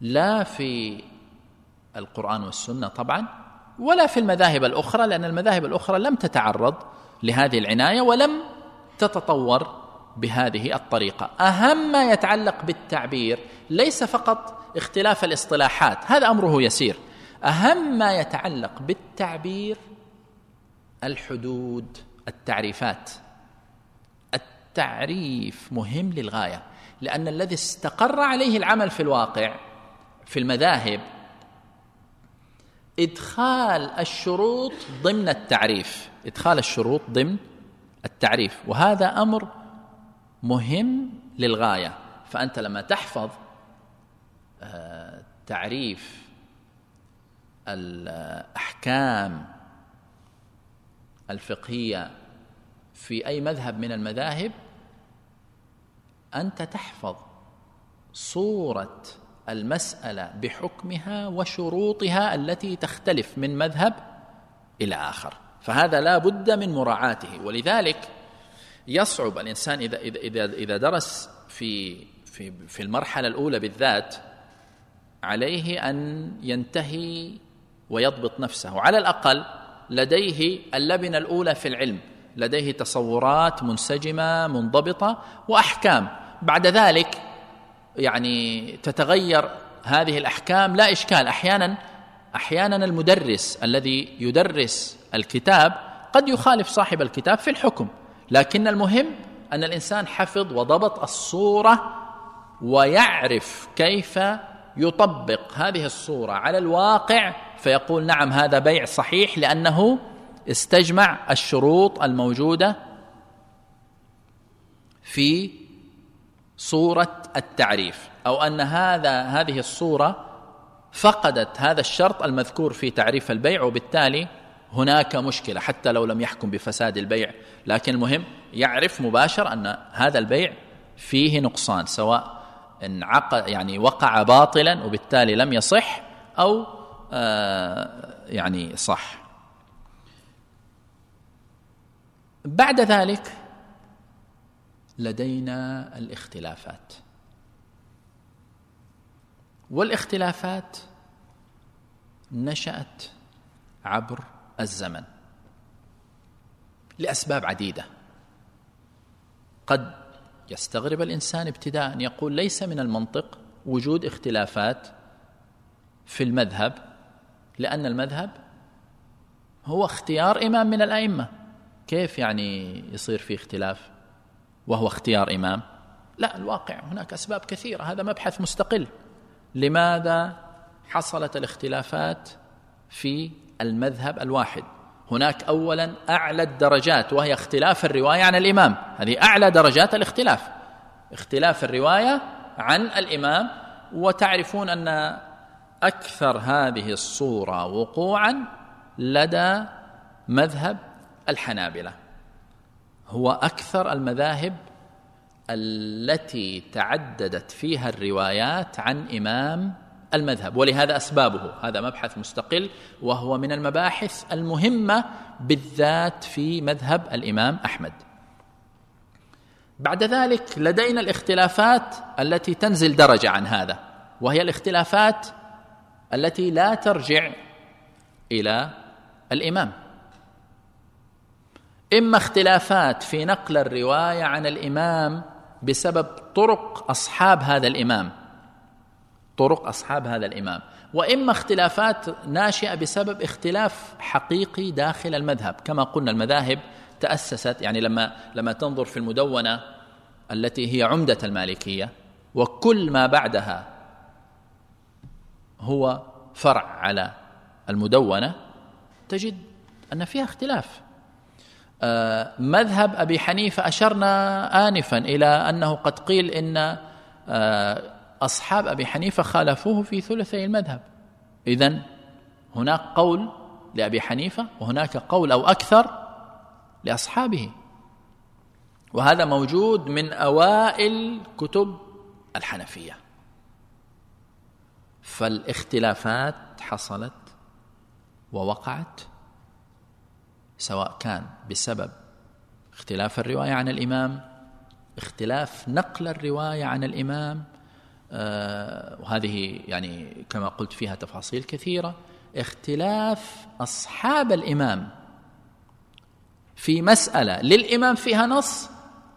لا في القرآن والسنة طبعا ولا في المذاهب الأخرى لأن المذاهب الأخرى لم تتعرض لهذه العناية ولم تتطور بهذه الطريقة. أهم ما يتعلق بالتعبير ليس فقط اختلاف الاصطلاحات هذا أمره يسير. أهم ما يتعلق بالتعبير الحدود. التعريفات. التعريف مهم للغاية لأن الذي استقر عليه العمل في الواقع في المذاهب إدخال الشروط ضمن التعريف. إدخال الشروط ضمن التعريف. وهذا أمر مهم للغاية. فأنت لما تحفظ آه، تعريف الأحكام الفقهية في أي مذهب من المذاهب أنت تحفظ صورة المسألة بحكمها وشروطها التي تختلف من مذهب إلى آخر. فهذا لا بد من مراعاته. ولذلك يصعب الإنسان إذا إذا إذا درس في في في المرحلة الأولى بالذات عليه أن ينتهي ويضبط نفسه. على الأقل لديه اللبنة الأولى في العلم. لديه تصورات منسجمة منضبطة وأحكام. بعد ذلك يعني تتغير هذه الأحكام. لا إشكال أحيانا أحيانا المدرس الذي يدرس الكتاب قد يخالف صاحب الكتاب في الحكم. لكن المهم أن الإنسان حفظ وضبط الصورة ويعرف كيف يطبق هذه الصورة على الواقع. فيقول نعم هذا بيع صحيح لأنه استجمع الشروط الموجودة في صورة التعريف أو أن هذا هذه الصورة فقدت هذا الشرط المذكور في تعريف البيع وبالتالي هناك مشكلة حتى لو لم يحكم بفساد البيع. لكن المهم يعرف مباشر أن هذا البيع فيه نقصان سواء انعقد يعني وقع باطلا وبالتالي لم يصح أو آه يعني صح. بعد ذلك لدينا الاختلافات. والاختلافات نشأت عبر الزمن لأسباب عديدة. قد يستغرب الإنسان ابتداء أن يقول ليس من المنطق وجود اختلافات في المذهب لأن المذهب هو اختيار إمام من الأئمة. كيف يعني يصير في اختلاف؟ وهو اختيار إمام. لا الواقع هناك أسباب كثيرة هذا مبحث مستقل. لماذا حصلت الاختلافات في المذهب الواحد؟ هناك اولا أعلى الدرجات وهي اختلاف الرواية عن الإمام. هذه أعلى درجات الاختلاف. اختلاف الرواية عن الإمام وتعرفون أن أكثر هذه الصورة وقوعا لدى مذهب الحنابلة. هو أكثر المذاهب التي تعددت فيها الروايات عن إمام المذهب ولهذا أسبابه. هذا مبحث مستقل وهو من المباحث المهمة بالذات في مذهب الإمام أحمد. بعد ذلك لدينا الاختلافات التي تنزل درجة عن هذا وهي الاختلافات التي لا ترجع إلى الإمام. إما اختلافات في نقل الرواية عن الإمام بسبب طرق أصحاب هذا الإمام. طرق أصحاب هذا الإمام. وإما اختلافات ناشئة بسبب اختلاف حقيقي داخل المذهب. كما قلنا المذاهب تأسست يعني لما لما تنظر في المدونة التي هي عمدة المالكية وكل ما بعدها هو فرع على المدونة تجد أن فيها اختلاف. مذهب أبي حنيفة أشرنا انفا إلى أنه قد قيل إن آه، أصحاب أبي حنيفة خالفوه في ثلثي المذهب. اذا هناك قول لأبي حنيفة وهناك قول أو أكثر لأصحابه. وهذا موجود من أوائل كتب الحنفية. فالاختلافات حصلت ووقعت سواء كان بسبب اختلاف الرواية عن الإمام اختلاف نقل الرواية عن الإمام آه وهذه يعني كما قلت فيها تفاصيل كثيرة اختلاف أصحاب الإمام في مسألة للإمام فيها نص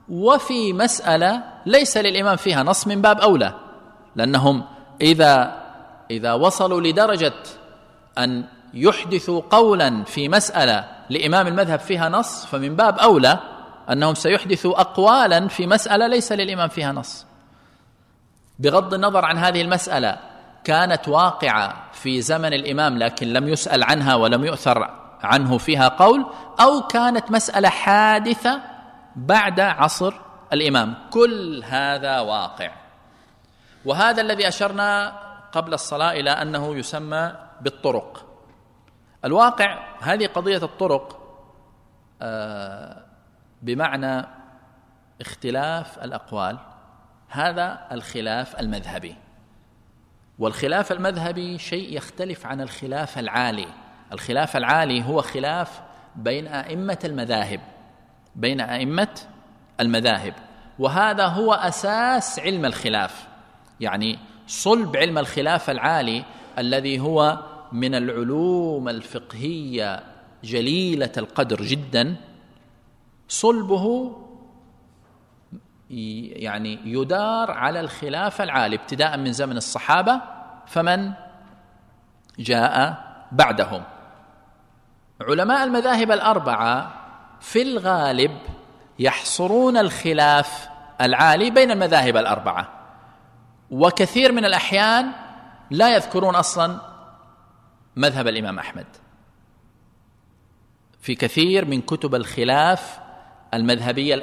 وفي مسألة ليس للإمام فيها نص من باب أولى لأنهم إذا إذا وصلوا لدرجة أن يحدثوا قولا في مسألة لإمام المذهب فيها نص فمن باب أولى أنهم سيحدثوا اقوالا في مسألة ليس للإمام فيها نص. بغض النظر عن هذه المسألة كانت واقعة في زمن الإمام لكن لم يسأل عنها ولم يؤثر عنه فيها قول أو كانت مسألة حادثة بعد عصر الإمام. كل هذا واقع. وهذا الذي أشرنا قبل الصلاة إلى أنه يسمى بالطرق. الواقع هذه قضية الطرق آه، بمعنى اختلاف الأقوال هذا الخلاف المذهبي. والخلاف المذهبي شيء يختلف عن الخلاف العالي. الخلاف العالي هو خلاف بين أئمة المذاهب بين أئمة المذاهب. وهذا هو أساس علم الخلاف. يعني صلب علم الخلاف العالي الذي هو من العلوم الفقهية جليلة القدر جدا صلبه يعني يدار على الخلاف العالي ابتداء من زمن الصحابة فمن جاء بعدهم. علماء المذاهب الأربعة في الغالب يحصرون الخلاف العالي بين المذاهب الأربعة وكثير من الأحيان لا يذكرون أصلا مذهب الإمام أحمد. في كثير من كتب الخلاف المذهبية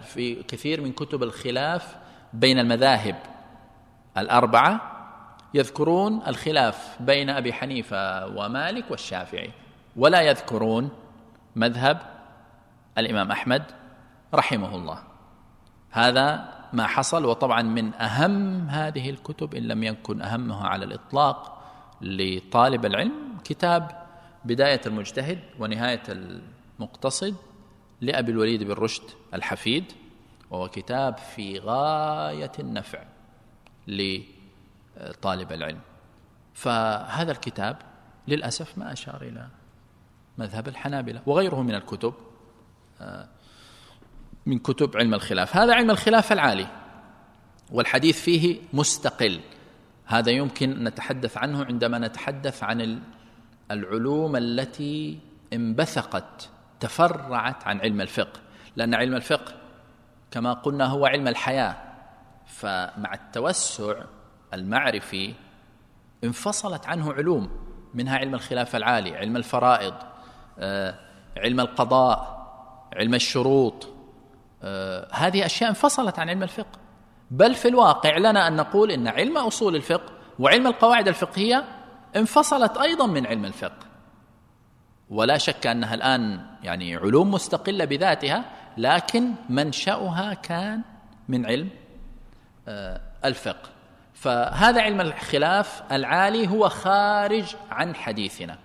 في كثير من كتب الخلاف بين المذاهب الأربعة يذكرون الخلاف بين أبي حنيفة ومالك والشافعي ولا يذكرون مذهب الإمام أحمد رحمه الله. هذا ما حصل وطبعا من أهم هذه الكتب إن لم يكن أهمها على الإطلاق لطالب العلم كتاب بداية المجتهد ونهاية المقتصد لأبي الوليد بن رشد الحفيد وهو كتاب في غاية النفع لطالب العلم. فهذا الكتاب للأسف ما أشار إلى مذهب الحنابلة وغيره من الكتب آه، من كتب علم الخلاف. هذا علم الخلاف العالي والحديث فيه مستقل. هذا يمكن نتحدث عنه عندما نتحدث عن العلوم التي انبثقت تفرعت عن علم الفقه. لأن علم الفقه كما قلنا هو علم الحياة. فمع التوسع المعرفي انفصلت عنه علوم منها علم الخلاف العالي علم الفرائض آه، علم القضاء علم الشروط. آه، هذه أشياء انفصلت عن علم الفقه. بل في الواقع لنا أن نقول إن علم أصول الفقه وعلم القواعد الفقهية انفصلت أيضا من علم الفقه. ولا شك أنها الآن يعني علوم مستقلة بذاتها لكن منشأها كان من علم آه، الفقه. فهذا علم الخلاف العالي هو خارج عن حديثنا.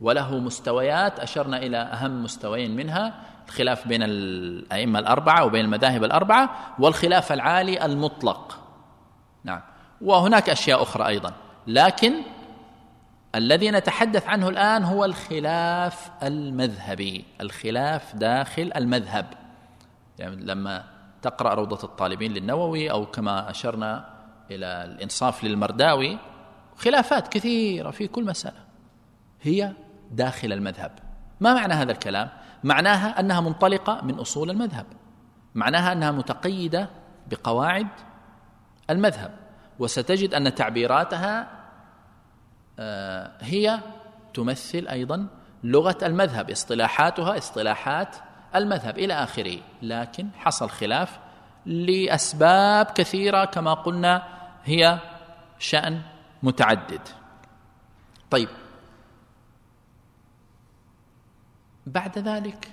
وله مستويات أشرنا إلى أهم مستويين منها الخلاف بين الأئمة الأربعة وبين المذاهب الأربعة والخلاف العالي المطلق. نعم. وهناك أشياء أخرى أيضا. لكن الذي نتحدث عنه الآن هو الخلاف المذهبي الخلاف داخل المذهب. يعني لما تقرأ روضة الطالبين للنووي أو كما أشرنا إلى الإنصاف للمرداوي خلافات كثيرة في كل مسألة هي داخل المذهب. ما معنى هذا الكلام؟ معناها أنها منطلقة من أصول المذهب. معناها أنها متقيدة بقواعد المذهب. وستجد أن تعبيراتها آه، هي تمثل أيضا لغة المذهب اصطلاحاتها اصطلاحات المذهب إلى آخره. لكن حصل خلاف لأسباب كثيرة كما قلنا هي شأن متعدد. طيب بعد ذلك.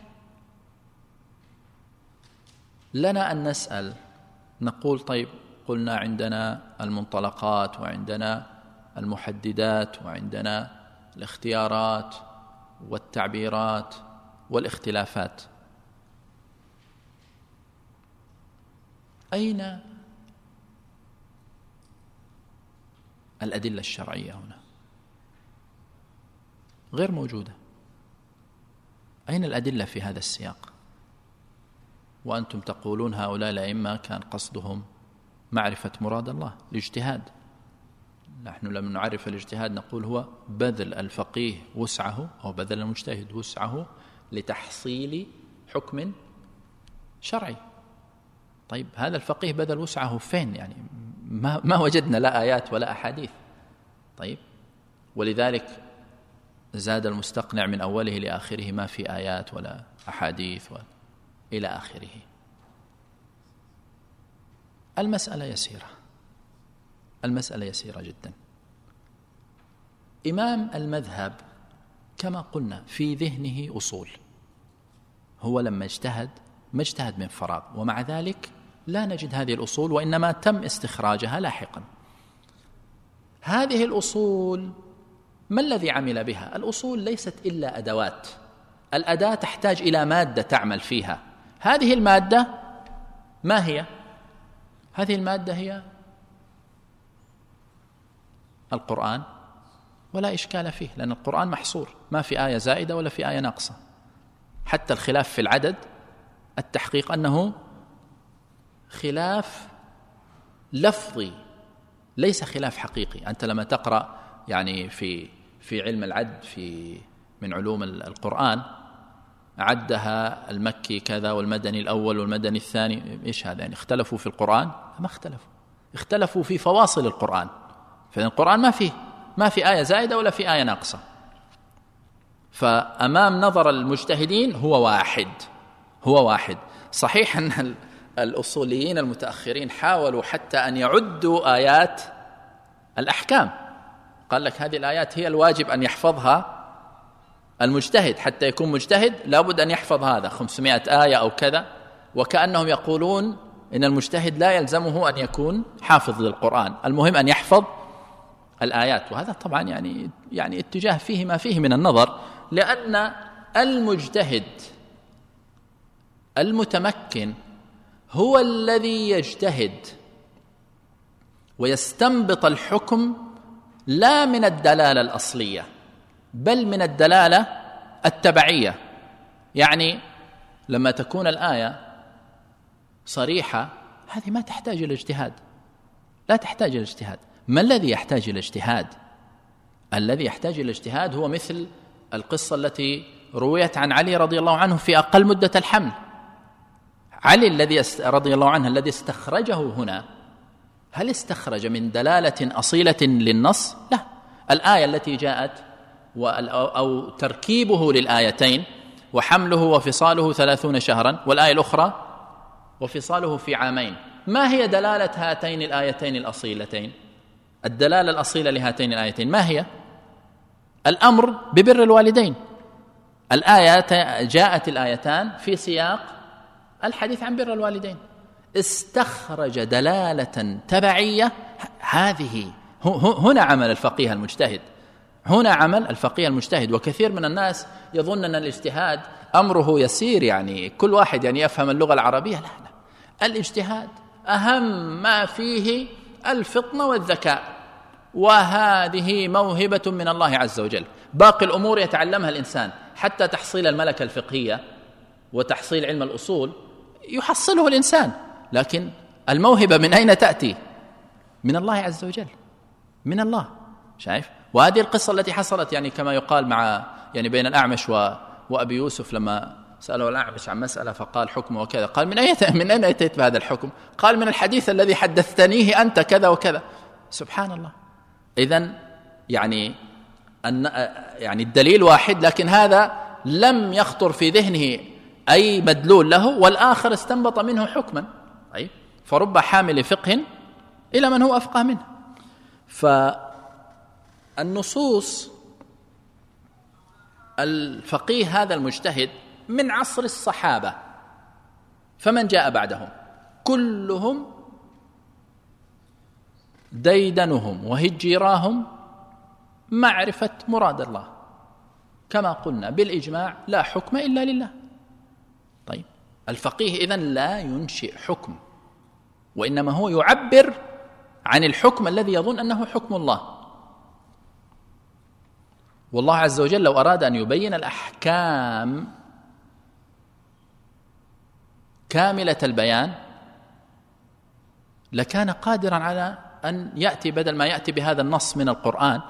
لنا أن نسأل. نقول طيب قلنا عندنا المنطلقات وعندنا المحددات وعندنا الاختيارات والتعبيرات والاختلافات. أين الأدلة الشرعية هنا؟ غير موجودة. أين الأدلة في هذا السياق؟ وأنتم تقولون هؤلاء الأئمة كان قصدهم معرفة مراد الله الاجتهاد. نحن لما نعرف الاجتهاد نقول هو بذل الفقيه وسعه أو بذل المجتهد وسعه لتحصيل حكم شرعي. طيب هذا الفقيه بذل وسعه فين يعني؟ ما, ما وجدنا لا آيات ولا أحاديث. طيب ولذلك زاد المستقنع من أوله لآخره ما في آيات ولا أحاديث ولا إلى آخره. المسألة يسيرة. المسألة يسيرة جدا. إمام المذهب كما قلنا في ذهنه أصول. هو لما اجتهد ما اجتهد من فراغ ومع ذلك لا نجد هذه الأصول وإنما تم استخراجها لاحقا. هذه الأصول ما الذي عمل بها؟ الأصول ليست إلا أدوات. الأداة تحتاج إلى مادة تعمل فيها. هذه المادة ما هي؟ هذه المادة هي القرآن. ولا إشكال فيه لأن القرآن محصور. ما في آية زائدة ولا في آية ناقصة. حتى الخلاف في العدد التحقيق أنه خلاف لفظي ليس خلاف حقيقي. أنت لما تقرأ يعني في في علم العد في من علوم القرآن عدها المكي كذا والمدني الأول والمدني الثاني إيش هذا يعني؟ اختلفوا في القرآن؟ ما اختلفوا. اختلفوا في فواصل القرآن. فإن القرآن ما فيه ما في آية زائدة ولا في آية ناقصة. فأمام نظر المجتهدين هو واحد هو واحد. صحيح أن الأصوليين المتأخرين حاولوا حتى أن يعدوا آيات الأحكام. قال لك هذه الآيات هي الواجب أن يحفظها المجتهد. حتى يكون مجتهد لابد أن يحفظ هذا. 500 آية أو كذا. وكأنهم يقولون إن المجتهد لا يلزمه أن يكون حافظ للقرآن. المهم أن يحفظ الآيات. وهذا طبعا يعني يعني اتجاه فيه ما فيه من النظر. لأن المجتهد المتمكن هو الذي يجتهد ويستنبط الحكم لا من الدلالة الأصلية بل من الدلالة التبعية. يعني لما تكون الآية صريحة هذه ما تحتاج إلى اجتهاد. لا تحتاج إلى اجتهاد. ما الذي يحتاج إلى اجتهاد؟ الذي يحتاج إلى اجتهاد هو مثل القصة التي رويت عن علي رضي الله عنه في أقل مدة الحمل. علي الذي رضي الله عنه الذي استخرجه هنا هل استخرج من دلالة أصيلة للنص؟ لا. الآية التي جاءت أو تركيبه للآيتين وحمله وفصاله ثلاثون شهرا والآية الأخرى وفصاله في عامين. ما هي دلالة هاتين الآيتين الأصيلتين؟ الدلالة الأصيلة لهاتين الآيتين ما هي؟ الأمر ببر الوالدين. الآية جاءت الآيتان في سياق الحديث عن بر الوالدين. استخرج دلالة تبعية هذه هنا عمل الفقيه المجتهد. هنا عمل الفقيه المجتهد. وكثير من الناس يظن أن الاجتهاد أمره يسير يعني كل واحد يعني يفهم اللغة العربية. لا لا. الاجتهاد أهم ما فيه الفطنه والذكاء. وهذه موهبة من الله عز وجل. باقي الأمور يتعلمها الإنسان. حتى تحصيل الملكة الفقهية وتحصيل علم الأصول يحصله الإنسان. لكن الموهبة من أين تأتي؟ من الله عز وجل. من الله. شايف؟ وهذه القصة التي حصلت يعني كما يقال مع يعني بين الأعمش و وأبي يوسف لما سأله الأعمش عن مسألة فقال حكمه وكذا. قال من اين من أين أتيت بهذا الحكم؟ قال من الحديث الذي حدثتنيه أنت كذا وكذا. سبحان الله. اذا يعني أن يعني الدليل واحد لكن هذا لم يخطر في ذهنه أي مدلول له والآخر استنبط منه حكما. اي فرب حامل فقه إلى من هو أفقه منه. فالنصوص الفقيه هذا المجتهد من عصر الصحابة. فمن جاء بعدهم؟ كلهم ديدنهم وهجيراهم معرفة مراد الله. كما قلنا بالإجماع لا حكم إلا لله. طيب. الفقيه إذن لا ينشئ حكم. وإنما هو يعبر عن الحكم الذي يظن أنه حكم الله. والله عز وجل لو أراد أن يبين الأحكام كاملة البيان لكان قادرا على أن يأتي بدل ما يأتي بهذا النص من القرآن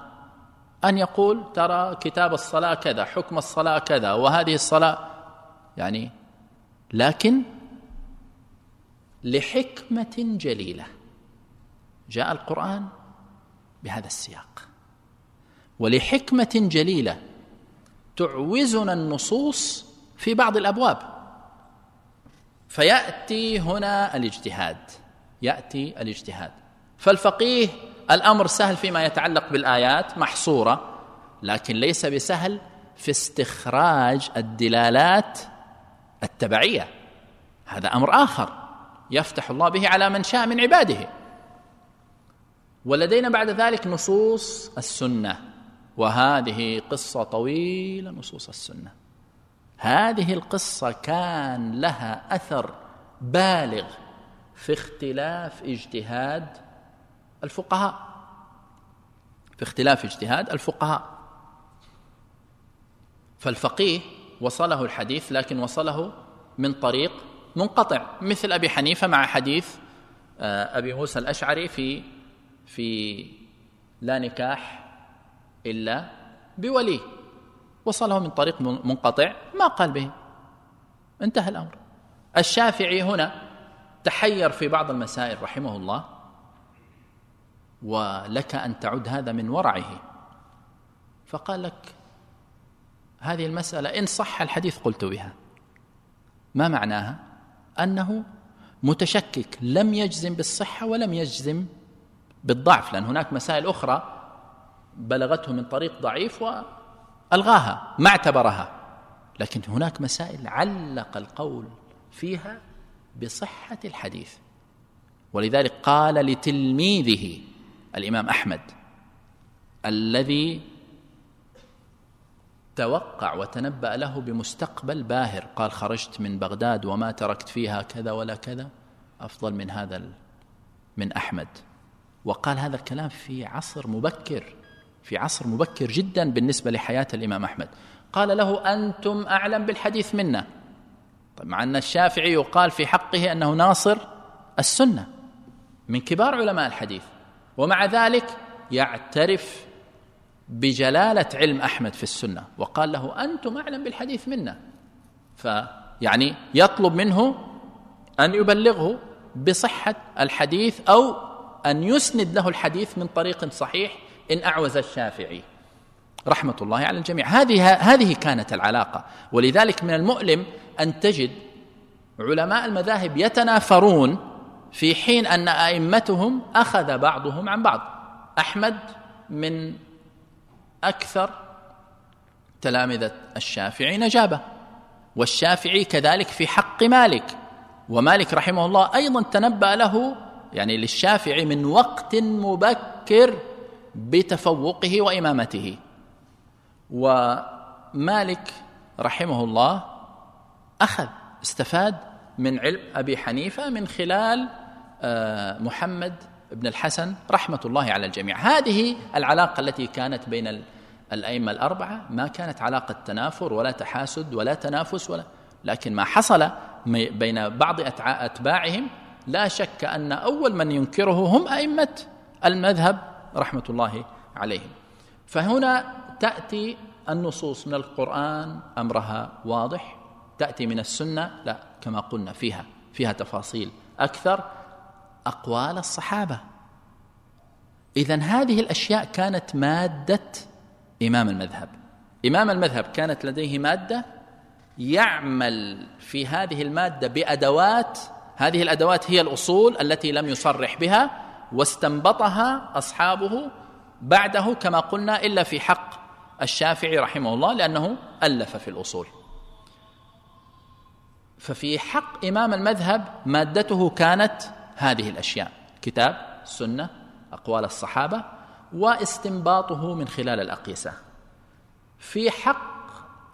أن يقول ترى كتاب الصلاة كذا حكم الصلاة كذا وهذه الصلاة يعني لكن لحكمة جليلة. جاء القرآن بهذا السياق. ولحكمة جليلة تعوزنا النصوص في بعض الأبواب. فيأتي هنا الاجتهاد. يأتي الاجتهاد. فالفقيه الأمر سهل فيما يتعلق بالآيات محصورة لكن ليس بسهل في استخراج الدلالات التبعية. هذا أمر آخر. يفتح الله به على من شاء من عباده. ولدينا بعد ذلك نصوص السنة. وهذه قصة طويلة نصوص السنة. هذه القصة كان لها أثر بالغ في اختلاف اجتهاد الفقهاء. في اختلاف اجتهاد الفقهاء. فالفقيه وصله الحديث لكن وصله من طريق منقطع مثل أبي حنيفة مع حديث آه، أبي موسى الأشعري في في لا نكاح إلا بولي. وصله من طريق منقطع ما قال به. انتهى الأمر. الشافعي هنا تحير في بعض المسائل رحمه الله ولك أن تعد هذا من ورعه. فقال لك هذه المسألة إن صح الحديث قلت بها. ما معناها؟ أنه متشكك لم يجزم بالصحة ولم يجزم بالضعف لأن هناك مسائل أخرى بلغته من طريق ضعيف وألغاها ما اعتبرها. لكن هناك مسائل علق القول فيها بصحة الحديث. ولذلك قال لتلميذه الإمام أحمد الذي توقع وتنبأ له بمستقبل باهر. قال خرجت من بغداد وما تركت فيها كذا ولا كذا. أفضل من هذا من أحمد. وقال هذا الكلام في عصر مبكر في عصر مبكر جدا بالنسبة لحياة الإمام أحمد. قال له أنتم أعلم بالحديث منا. طيب مع أن الشافعي يقال في حقه أنه ناصر السنة من كبار علماء الحديث. ومع ذلك يعترف بجلالة علم أحمد في السنة وقال له أنتم أعلم بالحديث منا. فيعني يطلب منه أن يبلغه بصحة الحديث أو أن يسند له الحديث من طريق صحيح إن أعوز الشافعي. رحمة الله على الجميع. هذه هذه كانت العلاقة. ولذلك من المؤلم أن تجد علماء المذاهب يتنافرون في حين أن أئمتهم أخذ بعضهم عن بعض. أحمد من أكثر تلامذة الشافعي نجابة والشافعي كذلك في حق مالك ومالك رحمه الله أيضا تنبأ له يعني للشافعي من وقت مبكر بتفوقه وإمامته. ومالك رحمه الله أخذ استفاد من علم أبي حنيفة من خلال آه، محمد بن الحسن رحمة الله على الجميع. هذه العلاقة التي كانت بين الأئمة الأربعة ما كانت علاقة تنافر ولا تحاسد ولا تنافس ولا لكن ما حصل بين بعض أتباعهم لا شك أن أول من ينكره هم أئمة المذهب رحمة الله عليهم. فهنا تأتي النصوص من القرآن أمرها واضح تأتي من السنة لا كما قلنا فيها فيها تفاصيل أكثر. أقوال الصحابة. اذا هذه الأشياء كانت مادة إمام المذهب. إمام المذهب كانت لديه مادة يعمل في هذه المادة بأدوات. هذه الأدوات هي الأصول التي لم يصرح بها واستنبطها أصحابه بعده كما قلنا إلا في حق الشافعي رحمه الله لأنه ألف في الأصول. ففي حق إمام المذهب مادته كانت هذه الأشياء. كتاب سنة أقوال الصحابة واستنباطه من خلال الأقيسة. في حق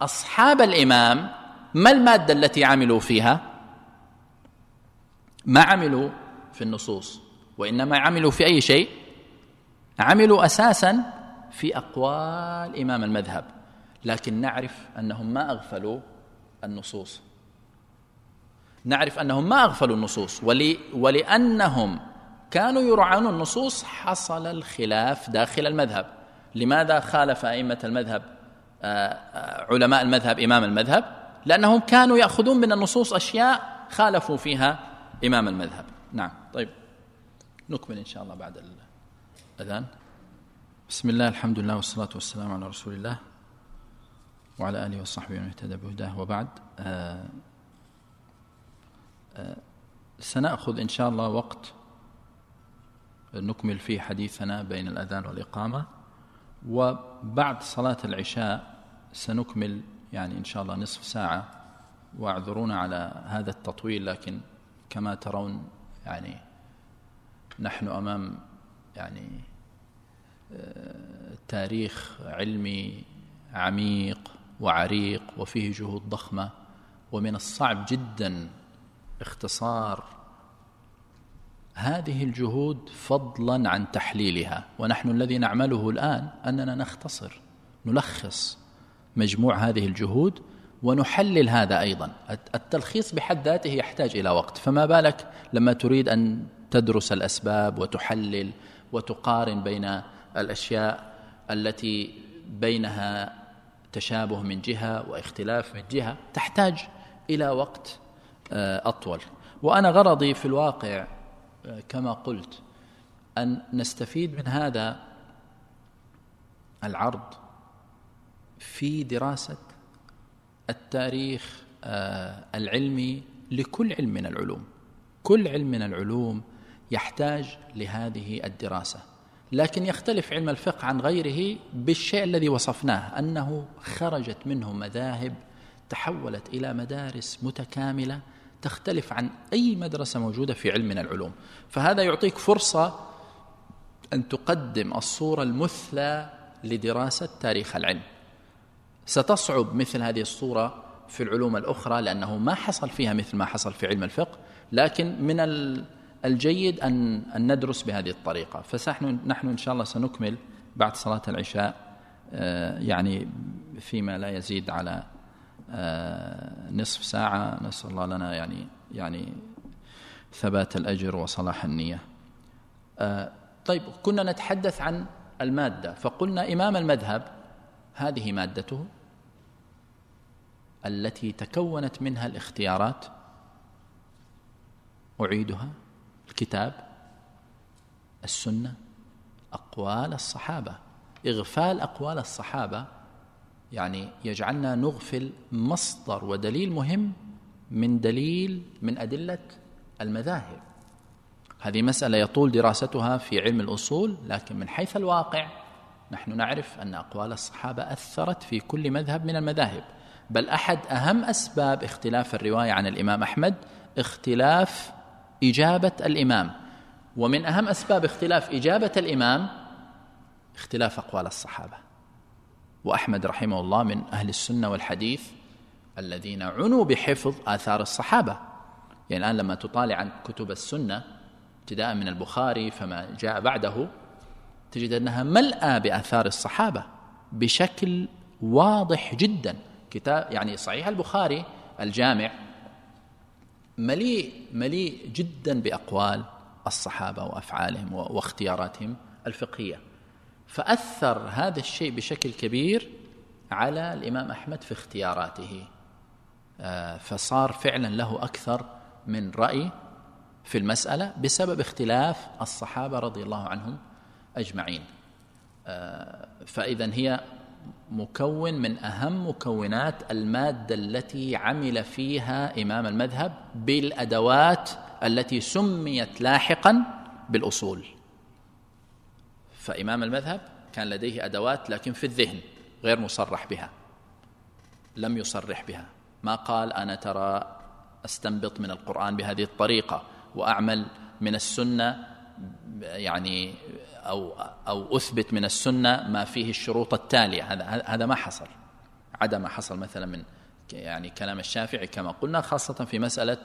أصحاب الإمام ما المادة التي عملوا فيها؟ ما عملوا في النصوص وإنما عملوا في أي شيء؟ عملوا أساسا في أقوال إمام المذهب. لكن نعرف أنهم ما أغفلوا النصوص. نعرف أنهم ما أغفلوا النصوص ولي ولأنهم كانوا يراعون النصوص حصل الخلاف داخل المذهب. لماذا خالف أئمة المذهب آه، علماء المذهب إمام المذهب؟ لأنهم كانوا يأخذون من النصوص أشياء خالفوا فيها إمام المذهب. نعم طيب. نكمل إن شاء الله بعد الأذان. بسم الله الحمد لله والصلاة والسلام على رسول الله وعلى آله وصحبه ومن اهتدى بهداه وبعد. آه سنأخذ إن شاء الله وقت نكمل فيه حديثنا بين الأذان والإقامة وبعد صلاة العشاء سنكمل يعني إن شاء الله نصف ساعة واعذرونا على هذا التطويل لكن كما ترون يعني نحن أمام يعني آه، تاريخ علمي عميق وعريق وفيه جهود ضخمة ومن الصعب جدا اختصار هذه الجهود فضلا عن تحليلها ونحن الذي نعمله الآن أننا نختصر نلخص مجموع هذه الجهود ونحلل هذا أيضا. التلخيص بحد ذاته يحتاج إلى وقت. فما بالك لما تريد أن تدرس الأسباب وتحلل وتقارن بين الأشياء التي بينها تشابه من جهة واختلاف من جهة؟ تحتاج إلى وقت أطول. وأنا غرضي في الواقع آه، كما قلت أن نستفيد من هذا العرض في دراسة التاريخ آه، العلمي لكل علم من العلوم. كل علم من العلوم يحتاج لهذه الدراسة. لكن يختلف علم الفقه عن غيره بالشيء الذي وصفناه أنه خرجت منه مذاهب تحولت إلى مدارس متكاملة تختلف عن أي مدرسة موجودة في علم من العلوم. فهذا يعطيك فرصة أن تقدم الصورة المثلى لدراسة تاريخ العلم. ستصعب مثل هذه الصورة في العلوم الأخرى لأنه ما حصل فيها مثل ما حصل في علم الفقه لكن من الجيد أن, أن ندرس بهذه الطريقة. فنحن نحن إن شاء الله سنكمل بعد صلاة العشاء آه، يعني فيما لا يزيد على نصف ساعة نسأل الله لنا يعني يعني ثبات الأجر وصلاح النية. آه، طيب كنا نتحدث عن المادة فقلنا إمام المذهب هذه مادته التي تكونت منها الاختيارات. أعيدها الكتاب السنة أقوال الصحابة إغفال أقوال الصحابة يعني يجعلنا نغفل مصدر ودليل مهم من دليل من أدلة المذاهب. هذه مسألة يطول دراستها في علم الأصول لكن من حيث الواقع نحن نعرف أن أقوال الصحابة أثرت في كل مذهب من المذاهب. بل أحد أهم أسباب اختلاف الرواية عن الإمام أحمد اختلاف إجابة الإمام. ومن أهم أسباب اختلاف إجابة الإمام اختلاف أقوال الصحابة. وأحمد رحمه الله من أهل السنة والحديث الذين عنوا بحفظ آثار الصحابة. يعني الآن لما تطالع عن كتب السنة ابتداء من البخاري فما جاء بعده تجد أنها ملأى بآثار الصحابة بشكل واضح جدا. كتاب يعني صحيح البخاري الجامع مليء مليء جدا بأقوال الصحابة وأفعالهم واختياراتهم الفقهية. فأثر هذا الشيء بشكل كبير على الإمام أحمد في اختياراته. آه، فصار فعلا له أكثر من رأي في المسألة بسبب اختلاف الصحابة رضي الله عنهم أجمعين. آه، فاذا هي مكون من أهم مكونات المادة التي عمل فيها إمام المذهب بالأدوات التي سميت لاحقا بالأصول. فإمام المذهب كان لديه أدوات لكن في الذهن غير مصرح بها لم يصرح بها. ما قال أنا ترى أستنبط من القرآن بهذه الطريقة وأعمل من السنة يعني أو أو أثبت من السنة ما فيه الشروط التالية. هذا هذا ما حصل. عدا ما حصل مثلا من يعني كلام الشافعي كما قلنا خاصة في مسألة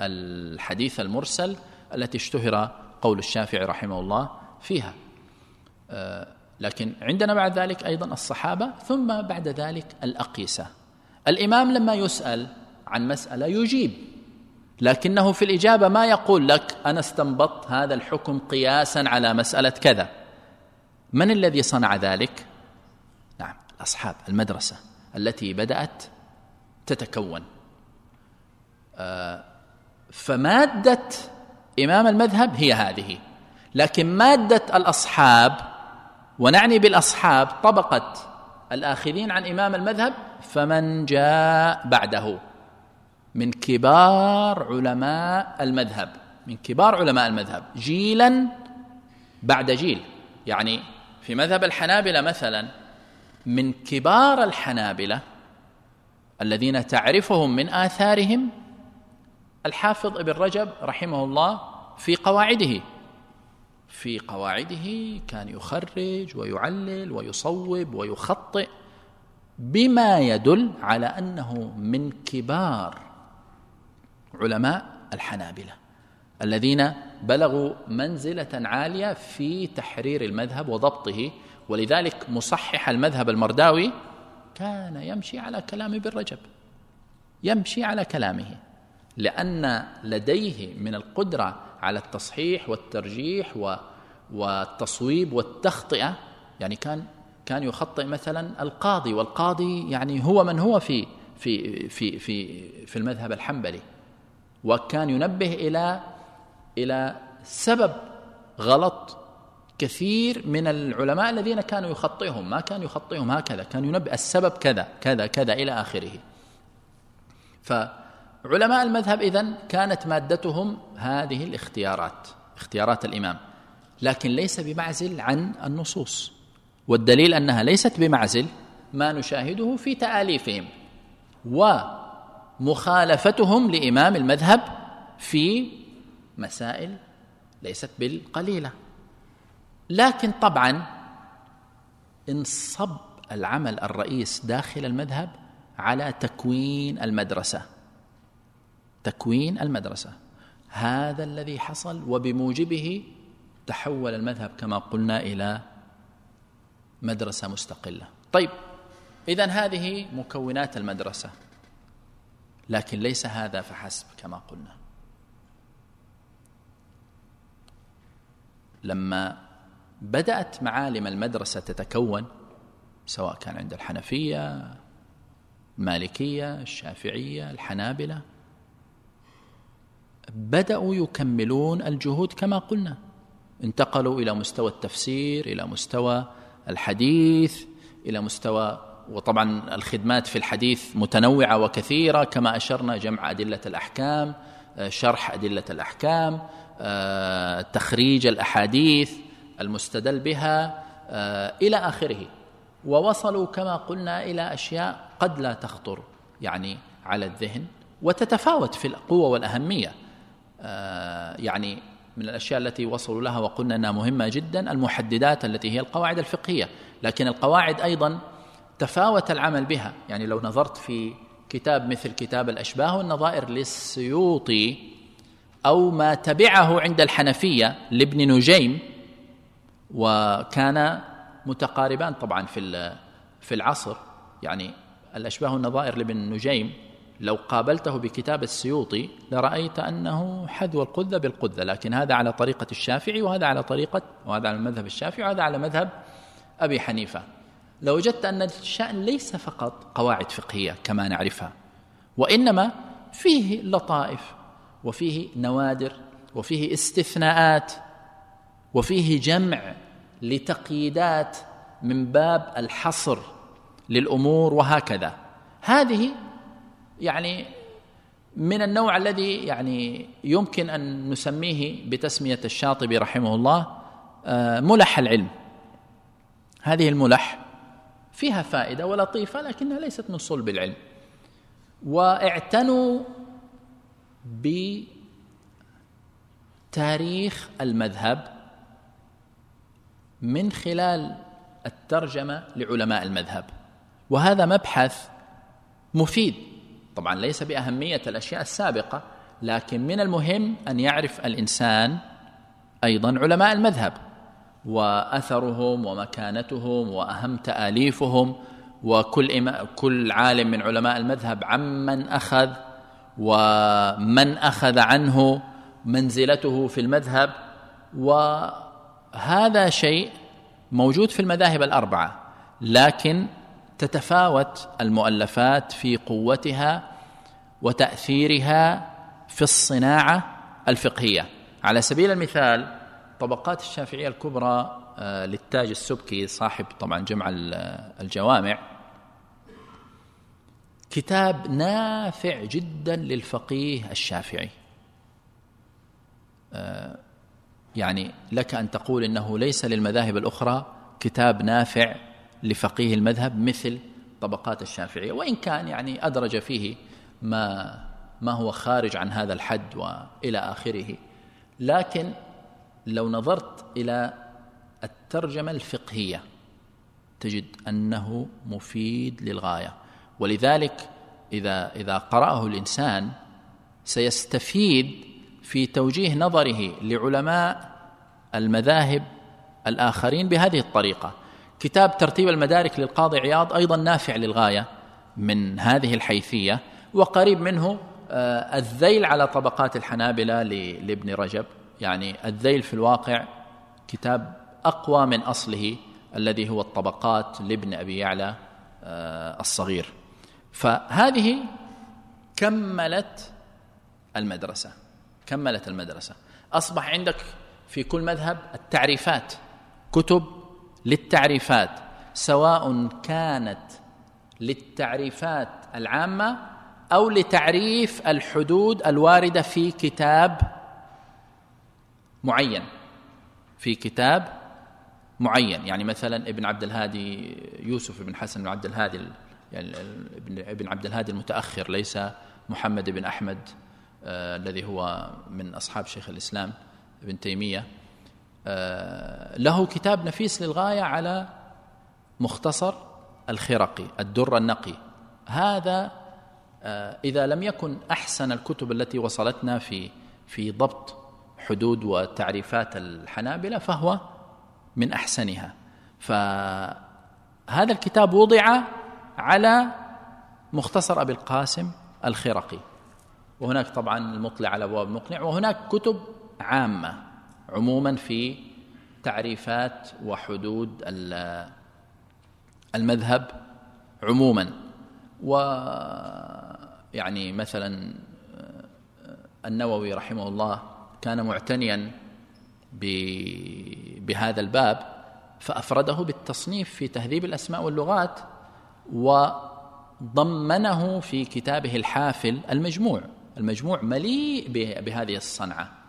الحديث المرسل التي اشتهر قول الشافعي رحمه الله فيها. لكن عندنا بعد ذلك أيضا الصحابة ثم بعد ذلك الأقيسة. الإمام لما يسأل عن مسألة يجيب لكنه في الإجابة ما يقول لك أنا استنبطت هذا الحكم قياسا على مسألة كذا. من الذي صنع ذلك؟ نعم اصحاب المدرسة التي بدأت تتكون. آه، فمادة إمام المذهب هي هذه لكن مادة الأصحاب ونعني بالأصحاب طبقة الاخذين عن إمام المذهب فمن جاء بعده. من كبار علماء المذهب. من كبار علماء المذهب. جيلا بعد جيل. يعني في مذهب الحنابلة مثلا من كبار الحنابلة الذين تعرفهم من آثارهم الحافظ ابن رجب رحمه الله في قواعده. في قواعده كان يخرج ويعلل ويصوب ويخطئ بما يدل على أنه من كبار علماء الحنابلة الذين بلغوا منزلة عالية في تحرير المذهب وضبطه. ولذلك مصحح المذهب المرداوي كان يمشي على كلام ابن رجب يمشي على كلامه لأن لديه من القدرة على التصحيح والترجيح والتصويب والتخطئة. يعني كان كان يخطئ مثلا القاضي والقاضي يعني هو من هو في في في في في المذهب الحنبلي. وكان ينبه إلى إلى سبب غلط كثير من العلماء الذين كانوا يخطئهم. ما كان يخطئهم هكذا كان ينبه السبب كذا كذا كذا إلى آخره. فعلماء المذهب إذن كانت مادتهم هذه الاختيارات اختيارات الإمام. لكن ليس بمعزل عن النصوص. والدليل أنها ليست بمعزل ما نشاهده في تآليفهم ومخالفتهم لإمام المذهب في مسائل ليست بالقليلة. لكن طبعا انصب العمل الرئيس داخل المذهب على تكوين المدرسة تكوين المدرسة. هذا الذي حصل وبموجبه تحول المذهب كما قلنا إلى مدرسة مستقلة. طيب اذا هذه مكونات المدرسة لكن ليس هذا فحسب كما قلنا. لما بدأت معالم المدرسة تتكون سواء كان عند الحنفية المالكية الشافعية الحنابلة بدأوا يكملون الجهود كما قلنا. انتقلوا إلى مستوى التفسير إلى مستوى الحديث إلى مستوى وطبعا الخدمات في الحديث متنوعة وكثيرة كما أشرنا جمع أدلة الأحكام شرح أدلة الأحكام تخريج الأحاديث المستدل بها إلى آخره. ووصلوا كما قلنا إلى أشياء قد لا تخطر يعني على الذهن وتتفاوت في القوة والأهمية. يعني من الأشياء التي وصلوا لها وقلنا إنها مهمة جدا المحددات التي هي القواعد الفقهية. لكن القواعد أيضا تفاوت العمل بها. يعني لو نظرت في كتاب مثل كتاب الأشباه والنظائر للسيوطي أو ما تبعه عند الحنفية لابن نجيم وكان متقاربان طبعا في في العصر. يعني الأشباه والنظائر لابن نجيم لو قابلته بكتاب السيوطي لرأيت أنه حذو القذة بالقذة لكن هذا على طريقة الشافعي وهذا على طريقة وهذا على المذهب الشافعي وهذا على مذهب أبي حنيفة. لوجدت أن الشأن ليس فقط قواعد فقهية كما نعرفها وإنما فيه لطائف وفيه نوادر وفيه استثناءات وفيه جمع لتقييدات من باب الحصر للأمور وهكذا. هذه يعني من النوع الذي يعني يمكن أن نسميه بتسمية الشاطبي رحمه الله آه، ملح العلم. هذه الملح فيها فائدة ولطيفة لكنها ليست من صلب العلم. واعتنوا بتاريخ المذهب من خلال الترجمة لعلماء المذهب. وهذا مبحث مفيد. طبعا ليس بأهمية الأشياء السابقة لكن من المهم أن يعرف الإنسان أيضا علماء المذهب وأثرهم ومكانتهم واهم تاليفهم وكل كل عالم من علماء المذهب عمن أخذ ومن أخذ عنه منزلته في المذهب وهذا شيء موجود في المذاهب الأربعة لكن تتفاوت المؤلفات في قوتها وتأثيرها في الصناعة الفقهية. على سبيل المثال طبقات الشافعية الكبرى آه، للتاج السبكي صاحب طبعا جمع الجوامع كتاب نافع جدا للفقيه الشافعي. آه، يعني لك أن تقول إنه ليس للمذاهب الأخرى كتاب نافع لفقيه المذهب مثل طبقات الشافعية وإن كان يعني أدرج فيه ما ما هو خارج عن هذا الحد وإلى آخره. لكن لو نظرت إلى الترجمة الفقهية تجد أنه مفيد للغاية. ولذلك إذا إذا قرأه الإنسان سيستفيد في توجيه نظره لعلماء المذاهب الآخرين بهذه الطريقة. كتاب ترتيب المدارك للقاضي عياض أيضا نافع للغاية من هذه الحيثية وقريب منه آه، الذيل على طبقات الحنابلة لابن رجب. يعني الذيل في الواقع كتاب أقوى من أصله الذي هو الطبقات لابن أبي يعلى آه، الصغير. فهذه كملت المدرسة. كملت المدرسة. أصبح عندك في كل مذهب التعريفات كتب للتعريفات سواء كانت للتعريفات العامة أو لتعريف الحدود الواردة في كتاب معين. في كتاب معين. يعني مثلا ابن عبد الهادي يوسف بن حسن بن عبد الهادي يعني ابن عبد الهادي المتأخر ليس محمد بن أحمد آه الذي هو من أصحاب شيخ الإسلام ابن تيمية. له كتاب نفيس للغاية على مختصر الخرقي الدر النقي. هذا آه إذا لم يكن أحسن الكتب التي وصلتنا في في ضبط حدود وتعريفات الحنابلة فهو من أحسنها. فهذا الكتاب وضع على مختصر أبي القاسم الخرقي. وهناك طبعا المطلع على أبواب المقنع وهناك كتب عامة. عموما في تعريفات وحدود المذهب عموما. و يعني مثلا النووي رحمه الله كان معتنيا بهذا الباب فأفرده بالتصنيف في تهذيب الأسماء واللغات وضمنه في كتابه الحافل المجموع. المجموع مليء بهذه الصنعة. آه،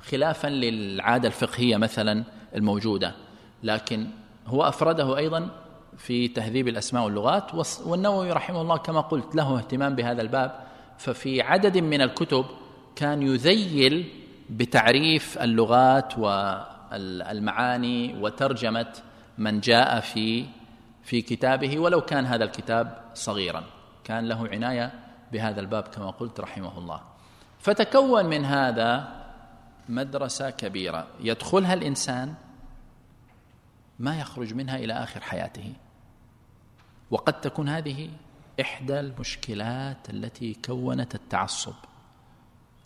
خلافا للعادة الفقهية مثلا الموجودة. لكن هو أفرده أيضا في تهذيب الأسماء واللغات والنووي رحمه الله كما قلت له اهتمام بهذا الباب. ففي عدد من الكتب كان يذيل بتعريف اللغات والمعاني وترجمة من جاء في في كتابه ولو كان هذا الكتاب صغيرا. كان له عناية بهذا الباب كما قلت رحمه الله. فتكون من هذا مدرسة كبيرة. يدخلها الإنسان ما يخرج منها إلى آخر حياته. وقد تكون هذه إحدى المشكلات التي كونت التعصب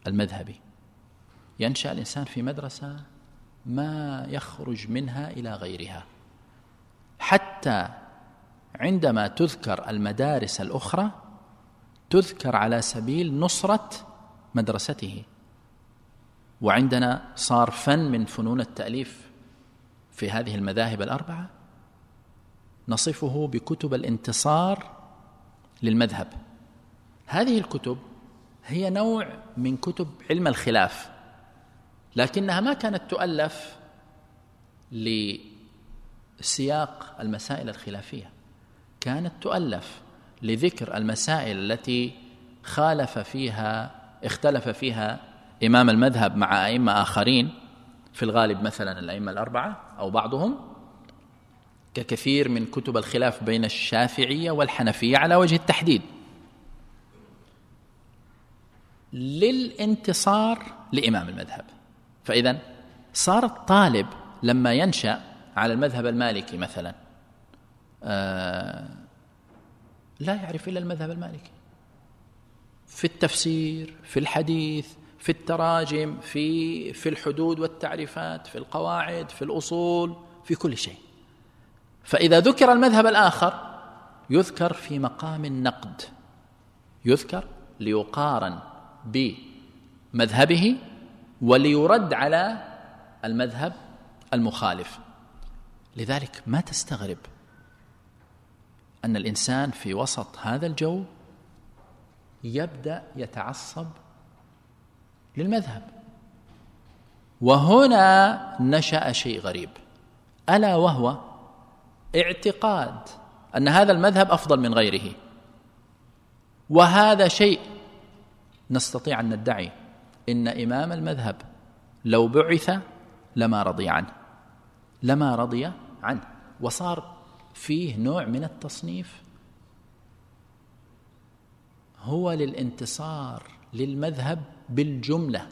المذهبي. ينشأ الإنسان في مدرسة ما يخرج منها إلى غيرها. حتى عندما تذكر المدارس الأخرى تذكر على سبيل نصرة مدرسته. وعندنا صار فن من فنون التأليف في هذه المذاهب الأربعة نصفه بكتب الانتصار للمذهب. هذه الكتب هي نوع من كتب علم الخلاف لكنها ما كانت تؤلف لسياق المسائل الخلافية كانت تؤلف لذكر المسائل التي خالف فيها اختلف فيها إمام المذهب مع أئمة آخرين في الغالب مثلا الأئمة الأربعة أو بعضهم ككثير من كتب الخلاف بين الشافعية والحنفية على وجه التحديد. للانتصار لإمام المذهب. فاذا صار الطالب لما ينشأ على المذهب المالكي مثلا آه لا يعرف إلا المذهب المالكي. في التفسير في الحديث في التراجم في في الحدود والتعريفات في القواعد في الأصول في كل شيء. فإذا ذكر المذهب الآخر يذكر في مقام النقد. يذكر ليقارن بمذهبه وليرد على المذهب المخالف. لذلك ما تستغرب أن الإنسان في وسط هذا الجو يبدأ يتعصب للمذهب. وهنا نشأ شيء غريب. ألا وهو اعتقاد أن هذا المذهب أفضل من غيره. وهذا شيء نستطيع أن ندعي إن إمام المذهب لو بعث لما رضي عنه لما رضي عنه. وصار فيه نوع من التصنيف هو للانتصار للمذهب بالجملة.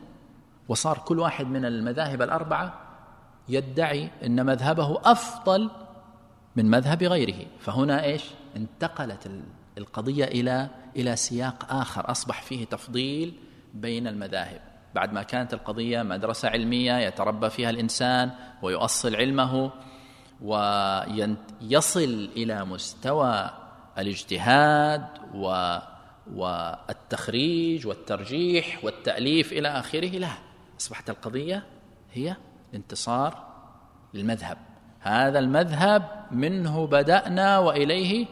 وصار كل واحد من المذاهب الأربعة يدعي إن مذهبه أفضل من مذهب غيره. فهنا إيش؟ انتقلت القضية إلى إلى سياق آخر. أصبح فيه تفضيل بين المذاهب. بعد ما كانت القضية مدرسة علمية يتربى فيها الإنسان ويؤصل علمه ويصل إلى مستوى الاجتهاد و والتخريج والترجيح والتأليف إلى آخره لا. أصبحت القضية هي انتصار للمذهب. هذا المذهب منه بدأنا وإليه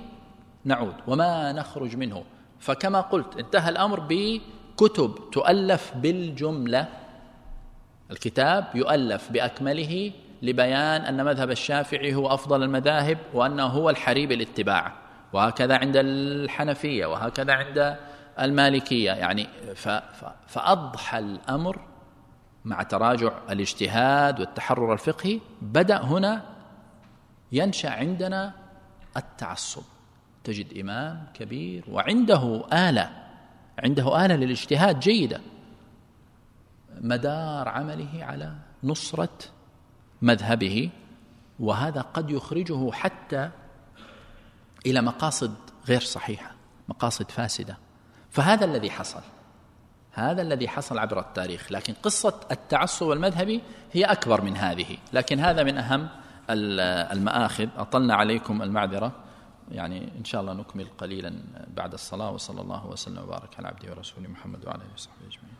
نعود وما نخرج منه. فكما قلت انتهى الأمر بكتب تؤلف بالجملة. الكتاب يؤلف بأكمله لبيان أن مذهب الشافعي هو أفضل المذاهب وأنه هو الحري بالاتباع وهكذا عند الحنفية وهكذا عند المالكية. يعني فأضحى الأمر مع تراجع الاجتهاد والتحرر الفقهي. بدأ هنا ينشأ عندنا التعصب. تجد إمام كبير وعنده آلة عنده آلة للاجتهاد جيدة. مدار عمله على نصرة مذهبه وهذا قد يخرجه حتى إلى مقاصد غير صحيحة مقاصد فاسدة. فهذا الذي حصل هذا الذي حصل عبر التاريخ. لكن قصة التعصب المذهبي هي أكبر من هذه. لكن هذا من أهم المآخذ. أطلنا عليكم المعذرة. يعني إن شاء الله نكمل قليلا بعد الصلاة وصلى الله وسلم وبارك على عبده ورسوله محمد وعلى آله وصحبه أجمعين.